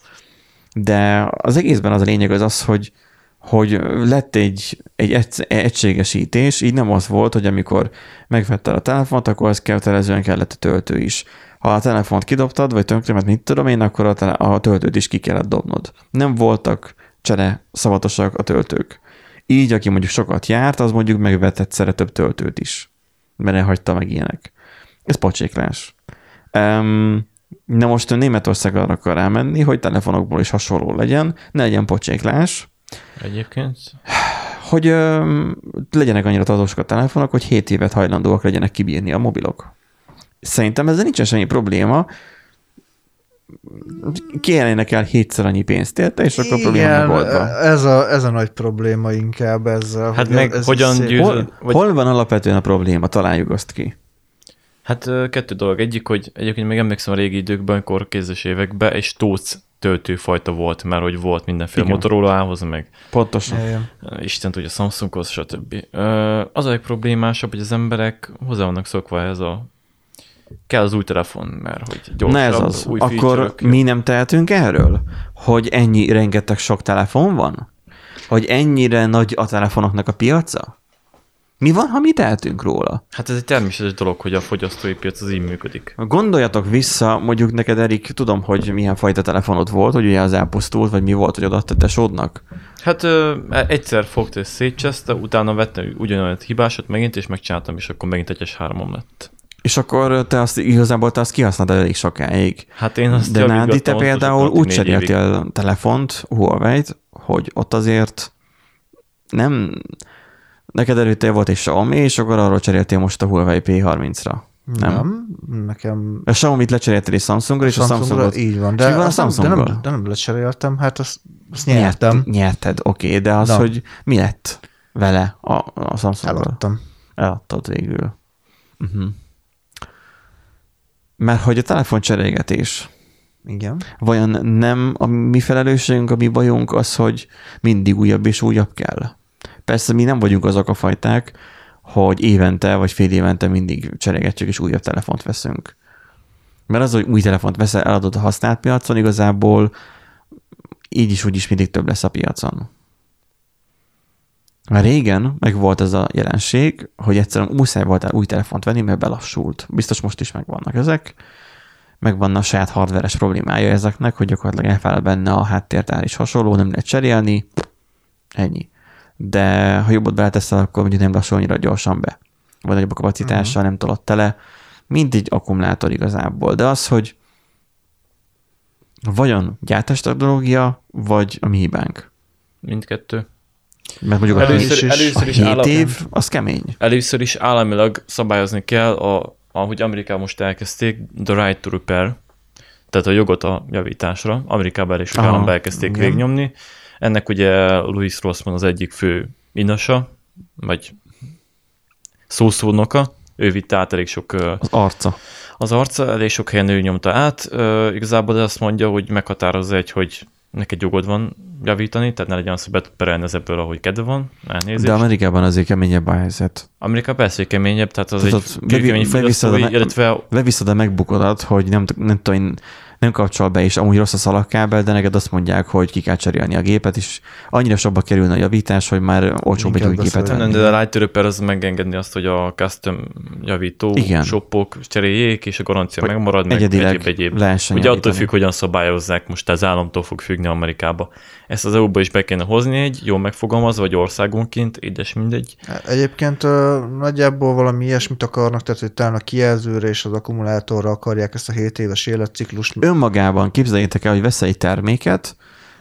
De az egészben az a lényeg az az, hogy hogy lett egy, egy egy- egységesítés, így nem az volt, hogy amikor megvetted a telefont, akkor az kötelezően kellett a töltő is. Ha a telefont kidobtad, vagy tönkrement, mit tudom én, akkor a, a töltőt is ki kellett dobnod. Nem voltak csere szabatosak a töltők. Így, aki mondjuk sokat járt, az mondjuk megvett egyszerre több töltőt is. Mert elhagyta meg ilyenek. Ez pocséklás. Um, na most Németország arra akar rámenni, hogy telefonokból is hasonló legyen, ne legyen pocséklás, Egyébként hogy ö, legyenek annyira adósok a telefonok, hogy 7 évet hajlandóak legyenek kibírni a mobilok. Szerintem ezzel nincsen semmi probléma. Kérjenek el hétszer annyi pénzt érte, és akkor a probléma Igen, megoldva. ez a, ez a nagy probléma inkább ezzel. Hát hogy meg ez hogyan szép- Hol, vagy- hol van alapvetően a probléma? Találjuk azt ki. Hát kettő dolog. Egyik, hogy egyébként még emlékszem a régi időkben, amikor kézes években egy stóc töltőfajta volt, mert hogy volt mindenféle Igen. Motorola-hoz, meg Pontosan. Igen. Isten tudja, Samsunghoz, stb. Az a legproblémásabb, hogy az emberek hozzá vannak szokva ez a kell az új telefon, mert hogy Na gyorsabb, ez az. új Akkor mi nem tehetünk erről? Hogy ennyi rengeteg sok telefon van? Hogy ennyire nagy a telefonoknak a piaca? Mi van, ha mi tehetünk róla? Hát ez egy természetes dolog, hogy a fogyasztói piac az így működik. Gondoljatok vissza, mondjuk neked, Erik, tudom, hogy milyen fajta telefonod volt, hogy ugye az elpusztult, vagy mi volt, hogy odaadta tesódnak. Hát ö, egyszer fogta és szétcseszte, utána vettem ugyanolyan hibásot megint, és megcsináltam, és akkor megint egyes háromom lett. És akkor te azt igazából te azt kihasználtad elég sokáig. Hát én azt De Nádi, te például úgy cseréltél telefont, Huawei-t, hogy ott azért nem Neked előtte volt egy Xiaomi, és akkor arról cseréltél most a Huawei P30-ra. Nem. Nem, nekem A Xiaomi-t lecseréltél egy Samsungra, és a Samsungra Samsungot így van, de, van a nem, de, nem, de nem lecseréltem, hát azt, azt nyertem, Nyert, nyerted, oké, okay, de az, Na. hogy mi lett vele a, a Samsunggal? eladtam. Eladtad végül. Uh-huh. Mert hogy a telefoncserélgetés, Igen. vajon nem a mi felelősségünk, a mi bajunk az, hogy mindig újabb és újabb kell? Persze mi nem vagyunk azok a fajták, hogy évente vagy fél évente mindig cserélgetjük és újabb telefont veszünk. Mert az, hogy új telefont veszel, eladod a használt piacon, igazából így is úgy is mindig több lesz a piacon. Már régen meg volt ez a jelenség, hogy egyszerűen muszáj voltál új telefont venni, mert belassult. Biztos most is megvannak ezek. Megvan a saját hardveres problémája ezeknek, hogy gyakorlatilag elfáll benne a háttértár is hasonló, nem lehet cserélni. Ennyi. De ha jobbat beleteszel, akkor mondjuk nem lassul annyira gyorsan be. Vagy nagyobb a kapacitással, nem tolott tele. Mindig akkumulátor igazából. De az, hogy vajon gyártás technológia, vagy a mi hibánk? Mindkettő. Mert mondjuk Először- a először is 7 állam- év, az kemény. Először is államilag szabályozni kell, a, ahogy Amerikában most elkezdték, the right to repair, tehát a jogot a javításra. Amerikában elég sok államban elkezdték igen. végnyomni. Ennek ugye Louis Rossman az egyik fő inasa, vagy szószónoka. Ő vitte át elég sok Az arca. az arca, elég sok helyen ő nyomta át. Igazából azt mondja, hogy meghatározza egy, hogy neked jogod van javítani, tehát ne legyen az, hogy be tud perelni az ebből, ahogy kedve van, elnézést. De Amerikában azért keményebb a helyzet. Amerika persze, hogy keményebb, tehát az Tehát egy a fogyasztói, me- illetve Leviszed a megbukodat, hogy nem, nem tudom, én nem kapcsol be, és amúgy rossz a szalagkábel, de neked azt mondják, hogy ki kell cserélni a gépet, és annyira sokba kerülne a javítás, hogy már olcsóbb egy új gépet venni. de a Light Repair az megengedni azt, hogy a custom javító Igen. shopok cseréljék, és a garancia Hogy megmarad, meg egyedileg egyéb, egyéb. lehessen Ugye attól javítani. függ, hogyan szabályozzák, most az államtól fog függni Amerikába. Ezt az EU-ba is be kéne hozni egy, jól megfogalmazva, vagy országonként, édes mindegy. Egyébként ö, nagyjából valami ilyesmit akarnak, tehát hogy talán a kijelzőre és az akkumulátorra akarják ezt a 7 éves életciklust. Önmagában képzeljétek el, hogy veszel egy terméket,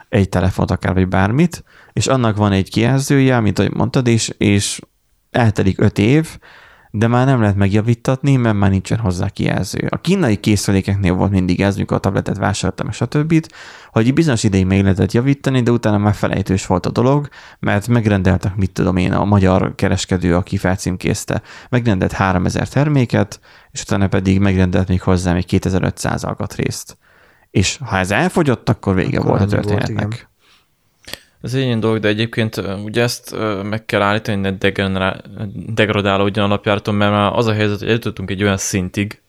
egy telefont akár, vagy bármit, és annak van egy kijelzője, mint ahogy mondtad is, és eltelik öt év, de már nem lehet megjavítatni, mert már nincsen hozzá kijelző. A kínai készülékeknél volt mindig ez, mikor a tabletet vásároltam, stb., hogy bizonyos ideig még lehetett javítani, de utána már felejtős volt a dolog, mert megrendeltek, mit tudom én, a magyar kereskedő, aki felcímkézte, megrendelt 3000 terméket, és utána pedig megrendelt még hozzá még 2500 alkatrészt. És ha ez elfogyott, akkor vége Akkor volt a ennyi volt, történetnek. igen. Ez egy ilyen dolog, de egyébként ugye ezt meg kell állítani, hogy ne degradálódjon alapjáraton, mert már az a helyzet, hogy eljutottunk egy olyan szintig,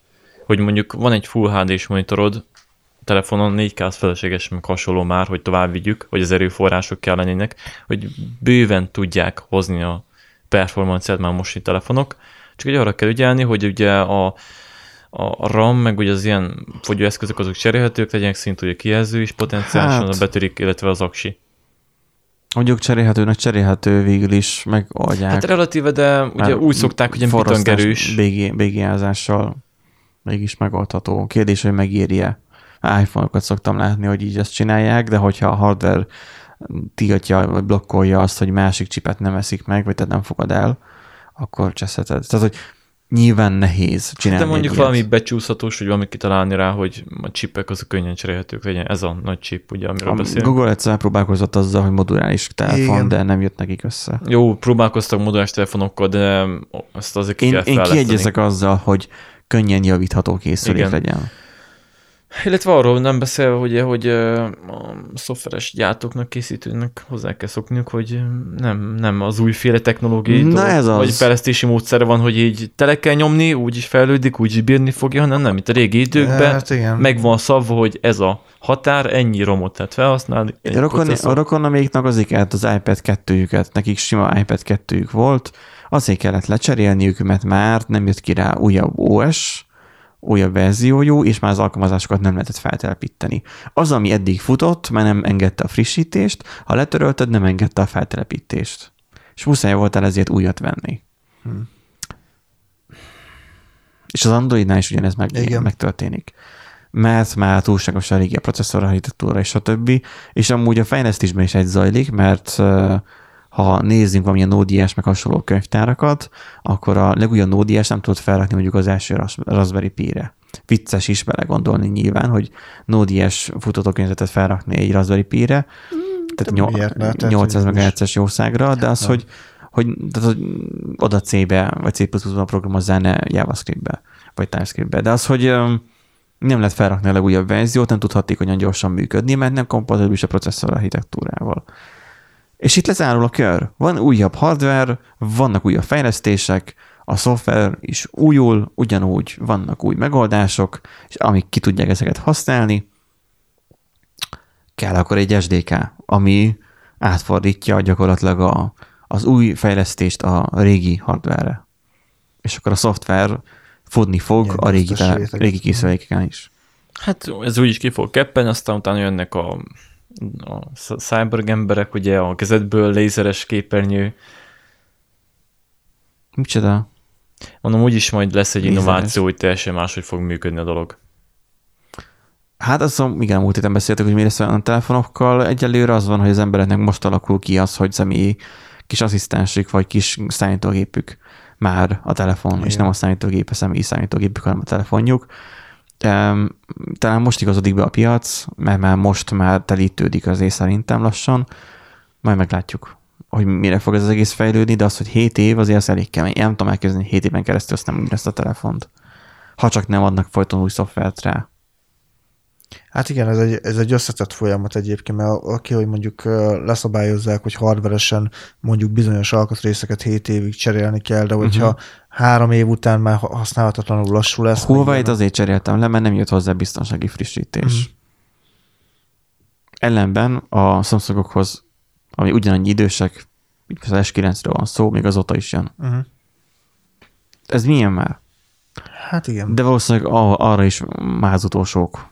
hogy mondjuk van egy Full HD-s monitorod, telefonon 4K az felesleges, meg hasonló már, hogy tovább vigyük, hogy az erőforrások kell lennének, hogy bőven tudják hozni a performanciát már most telefonok, csak hogy arra kell ügyelni, hogy ugye a, a RAM, meg ugye az ilyen fogyóeszközök azok cserélhetők, legyenek szintű, hogy a kijelző is potenciálisan Hát. a betörik, illetve az aksi. Mondjuk cserélhetőnek cserélhető végül is megoldják. Hát relatíve, de ugye úgy szokták, hogy ilyen pitongerős. BG, BGázással mégis megoldható. Kérdés, hogy megéri-e. iPhone-okat szoktam látni, hogy így ezt csinálják, de hogyha a hardware tiltja, vagy blokkolja azt, hogy másik csipet nem eszik meg, vagy te nem fogad el, akkor cseszheted. Tehát, hogy nyilván nehéz csinálni. De mondjuk valami ilyet. becsúszhatós, hogy valami kitalálni rá, hogy a csipek azok könnyen cserélhetők legyen. Ez a nagy chip, ugye, amiről A beszélünk. Google egyszer próbálkozott azzal, hogy moduláris telefon, Igen. de nem jött nekik össze. Jó, próbálkoztak moduláris telefonokkal, de ezt azért ki Én, kell én kiegyezek azzal, hogy könnyen javítható készülék Igen. legyen. Illetve arról nem beszélve, hogy, hogy a szoftveres gyártóknak, készítőnek hozzá kell szokniuk, hogy nem, nem az újféle technológiai Na dolog, ez az. vagy fejlesztési módszere van, hogy így tele kell nyomni, úgy is fejlődik, úgy is bírni fogja, hanem nem, mint a régi időkben, Hát igen. meg van szabva, hogy ez a határ, ennyi romot lehet felhasználni. A, rokon, a rokonaméknak azért kellett az iPad 2-jüket, nekik sima iPad 2-jük volt, azért kellett lecserélniük, mert már nem jött ki rá újabb OS, újabb verziójú, és már az alkalmazásokat nem lehetett feltelepíteni. Az, ami eddig futott, már nem engedte a frissítést, ha letörölted, nem engedte a feltelepítést. És muszáj voltál ezért újat venni. Hmm. És az Androidnál is ugyanez meg, Igen. megtörténik. Mert már túlságosan régi a processzor architektúra és a többi, és amúgy a fejlesztésben is egy zajlik, mert ha nézzünk valamilyen Node.js meg hasonló könyvtárakat, akkor a legújabb Node.js nem tudod felrakni mondjuk az első Ras- Raspberry Pi-re. Vicces is belegondolni nyilván, hogy Node.js futókönyvezetet felrakni egy Raspberry Pi-re, tehát de nyol- miért ne? Tehát, 800 hogy most- MHz-es jószágra, de az, hogy, hogy, tehát, hogy oda C-be vagy C++-ban programozzál, ne JavaScript-be vagy TypeScript-be. De az, hogy nem lehet felrakni a legújabb verziót, nem tud hatékonyan gyorsan működni, mert nem kompatibilis a processzor architektúrával. És itt lezárul a kör. Van újabb hardware, vannak újabb fejlesztések, a szoftver is újul, ugyanúgy vannak új megoldások, és amik ki tudják ezeket használni, kell akkor egy SDK, ami átfordítja gyakorlatilag a, az új fejlesztést a régi hardware-re. És akkor a szoftver fudni fog Ilyen a régi, régi készülékeken is. Hát ez úgyis ki fog keppen, aztán utána jönnek a, a cyborg emberek, ugye a kezedből lézeres képernyő. Micsoda? Mondom, úgyis majd lesz egy Lézeres. innováció, hogy teljesen máshogy fog működni a dolog. Hát azt mondom, igen, múlt héten beszéltük, hogy mi lesz a telefonokkal. Egyelőre az van, hogy az embereknek most alakul ki az, hogy személyi kis asszisztensük vagy kis számítógépük már a telefon, igen. és nem a számítógép, a személyi számítógépük, hanem a telefonjuk. Em, Talán most igazodik be a piac, mert már most már telítődik azért szerintem lassan. Majd meglátjuk, hogy mire fog ez az egész fejlődni, de az, hogy 7 év, azért az elég kemény. Én nem tudom elképzelni, hogy 7 éven keresztül azt nem ezt a telefont. Ha csak nem adnak folyton új szoftvert rá. Hát igen, ez egy, ez egy összetett folyamat egyébként, mert aki, hogy mondjuk leszabályozzák, hogy hardveresen mondjuk bizonyos alkatrészeket 7 évig cserélni kell, de hogyha uh-huh. Három év után már ha- használhatatlanul lassú lesz. Huawei-t azért cseréltem le, mert nem jött hozzá biztonsági frissítés. Mm. Ellenben a Samsungokhoz, ami ugyanannyi idősek, mint az S9-ről van szó, még azóta is jön. Uh-huh. Ez milyen már? Hát igen. De valószínűleg arra is már az utolsók.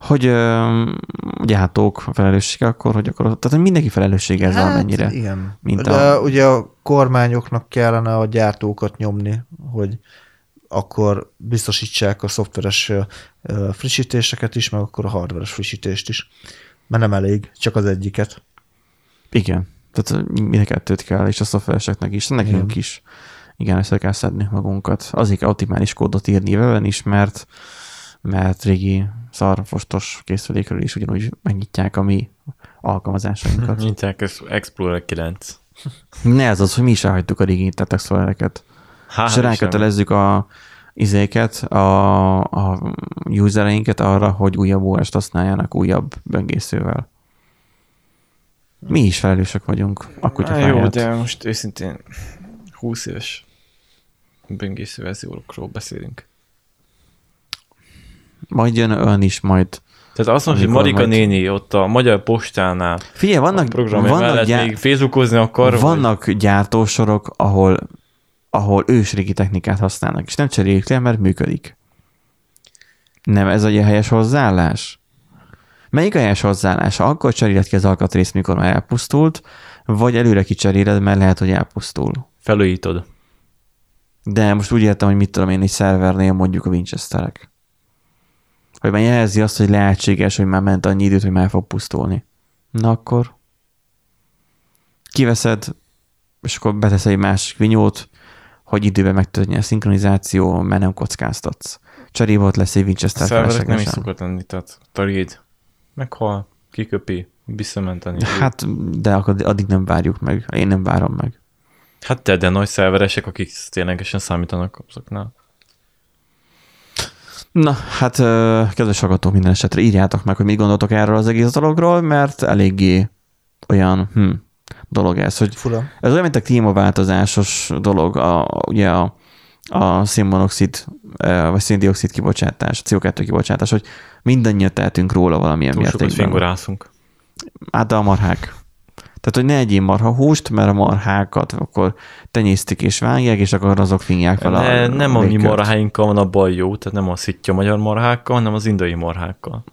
Hogy ö, gyártók felelőssége akkor, hogy akkor, tehát mindenki felelőssége ez hát, valamennyire. Igen. mint De a- ugye a kormányoknak kellene a gyártókat nyomni, hogy akkor biztosítsák a szoftveres frissítéseket is, meg akkor a hardveres frissítést is. Mert nem elég, csak az egyiket. Igen. Tehát mind a kettőt kell, és a szoftvereseknek is, nekünk is. Igen, össze kell szedni magunkat. Azért kell optimális kódot írni vele is, mert, mert régi szarfostos készülékről is ugyanúgy megnyitják a mi alkalmazásainkat. <laughs> Nyitják Explorer 9. ne ez az, hogy mi is elhagytuk a régi Internet Explorer-eket. És rákötelezzük a izéket, a, a usereinket arra, hogy újabb OS-t használjanak újabb böngészővel. Mi is felelősek vagyunk a kutyafáját. Jó, de most őszintén 20 éves böngésző verziókról beszélünk. Majd jön olyan is, majd. Tehát azt mondom, hogy Marika majd- néni ott a Magyar Postánál Figyelj, a vannak, program vannak, mellett gyá- még Facebookozni akar, vagy- vannak gyártósorok, ahol, ahol ősrégi technikát használnak, és nem cserélik le, mert működik. Nem ez a helyes hozzáállás? Melyik a helyes hozzáállás? Akkor cseréled ki az alkatrészt, mikor már elpusztult, vagy előre kicseréled, mert lehet, hogy elpusztul. felújítod. De most úgy értem, hogy mit tudom én, egy szervernél mondjuk a Winchesterek. Hogy már jelzi azt, hogy lehetséges, hogy már ment annyi időt, hogy már fog pusztulni. Na akkor kiveszed, és akkor betesz egy másik vinyót, hogy időben megtörténjen a szinkronizáció, mert nem kockáztatsz. Cserébe ott lesz egy Winchester szerverek nem is feleslegesen. szokott lenni, tehát taríd, meghal, kiköpi, visszamenteni. Hát, de akkor addig nem várjuk meg. Én nem várom meg. Hát te, de nagy szerveresek, akik ténylegesen számítanak azoknál. Na, hát kedves hallgatók, minden esetre írjátok meg, hogy mit gondoltok erről az egész dologról, mert eléggé olyan hm, dolog ez, hogy Fura. ez olyan, mint a klímaváltozásos dolog, a, ugye a, a szénmonoxid, vagy széndiokszid kibocsátás, CO2 kibocsátás, hogy mindannyian tehetünk róla valamilyen Túl sokat mértékben. fingorászunk. Hát de a marhák. Tehát, hogy ne egyél marha húst, mert a marhákat akkor tenyésztik és vágják, és akkor azok finják fel a Ne, nem a mi marháinkkal van a baj jó, tehát nem a szitja magyar marhákkal, hanem az indiai marhákkal.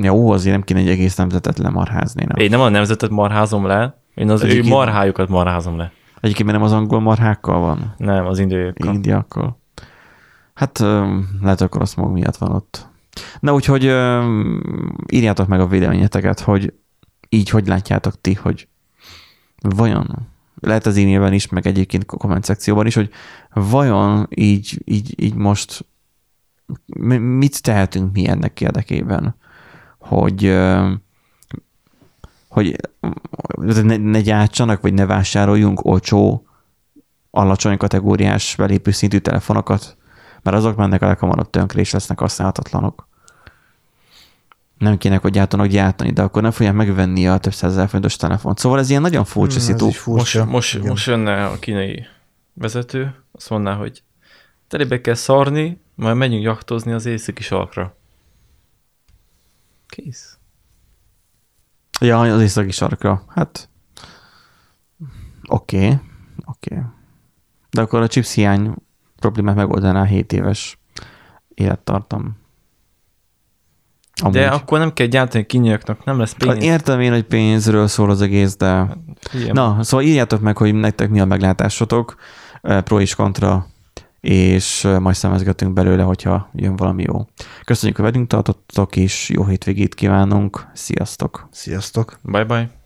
Ja, ó, azért nem kéne egy egész nemzetet lemarházni. Nem? Én nem a nemzetet marházom le, én az ő Egyébként- marhájukat marházom le. Egyébként nem az angol marhákkal van, Nem, az indiaiakkal. indiakkal. Hát lehet, akkor a smog miatt van ott. Na úgyhogy írjátok meg a véleményeteket, hogy így hogy látjátok ti, hogy vajon, lehet az e-mailben is, meg egyébként a komment szekcióban is, hogy vajon így, így, így most mi- mit tehetünk mi ennek érdekében, hogy, hogy ne, ne gyártsanak, vagy ne vásároljunk olcsó, alacsony kategóriás belépő szintű telefonokat, mert azok mennek a leghamarabb tönkre, és lesznek használhatatlanok. Nem kéne, hogy gyártanak gyártani, de akkor nem fogják megvenni a több százezer forintos telefont. Szóval ez ilyen nagyon furcsa Hmm, szitu. Most, most, Igen. most jönne a kínai vezető, azt mondaná, hogy telébe kell szarni, majd menjünk jachtozni az északi sarkra. Kész. Ja, az északi sarkra. Hát, oké, okay, oké. Okay. De akkor a chips hiány problémát megoldaná a 7 éves élettartam. Amúgy. De akkor nem kell gyártani kínaiaknak, nem lesz pénz. Hát Értem én, hogy pénzről szól az egész, de... Ilyen. Na, szóval írjátok meg, hogy nektek mi a meglátásotok, eh, pro és kontra, és eh, majd szemezgetünk belőle, hogyha jön valami jó. Köszönjük, hogy velünk tartottok, és jó hétvégét kívánunk. Sziasztok! Sziasztok! Bye bye.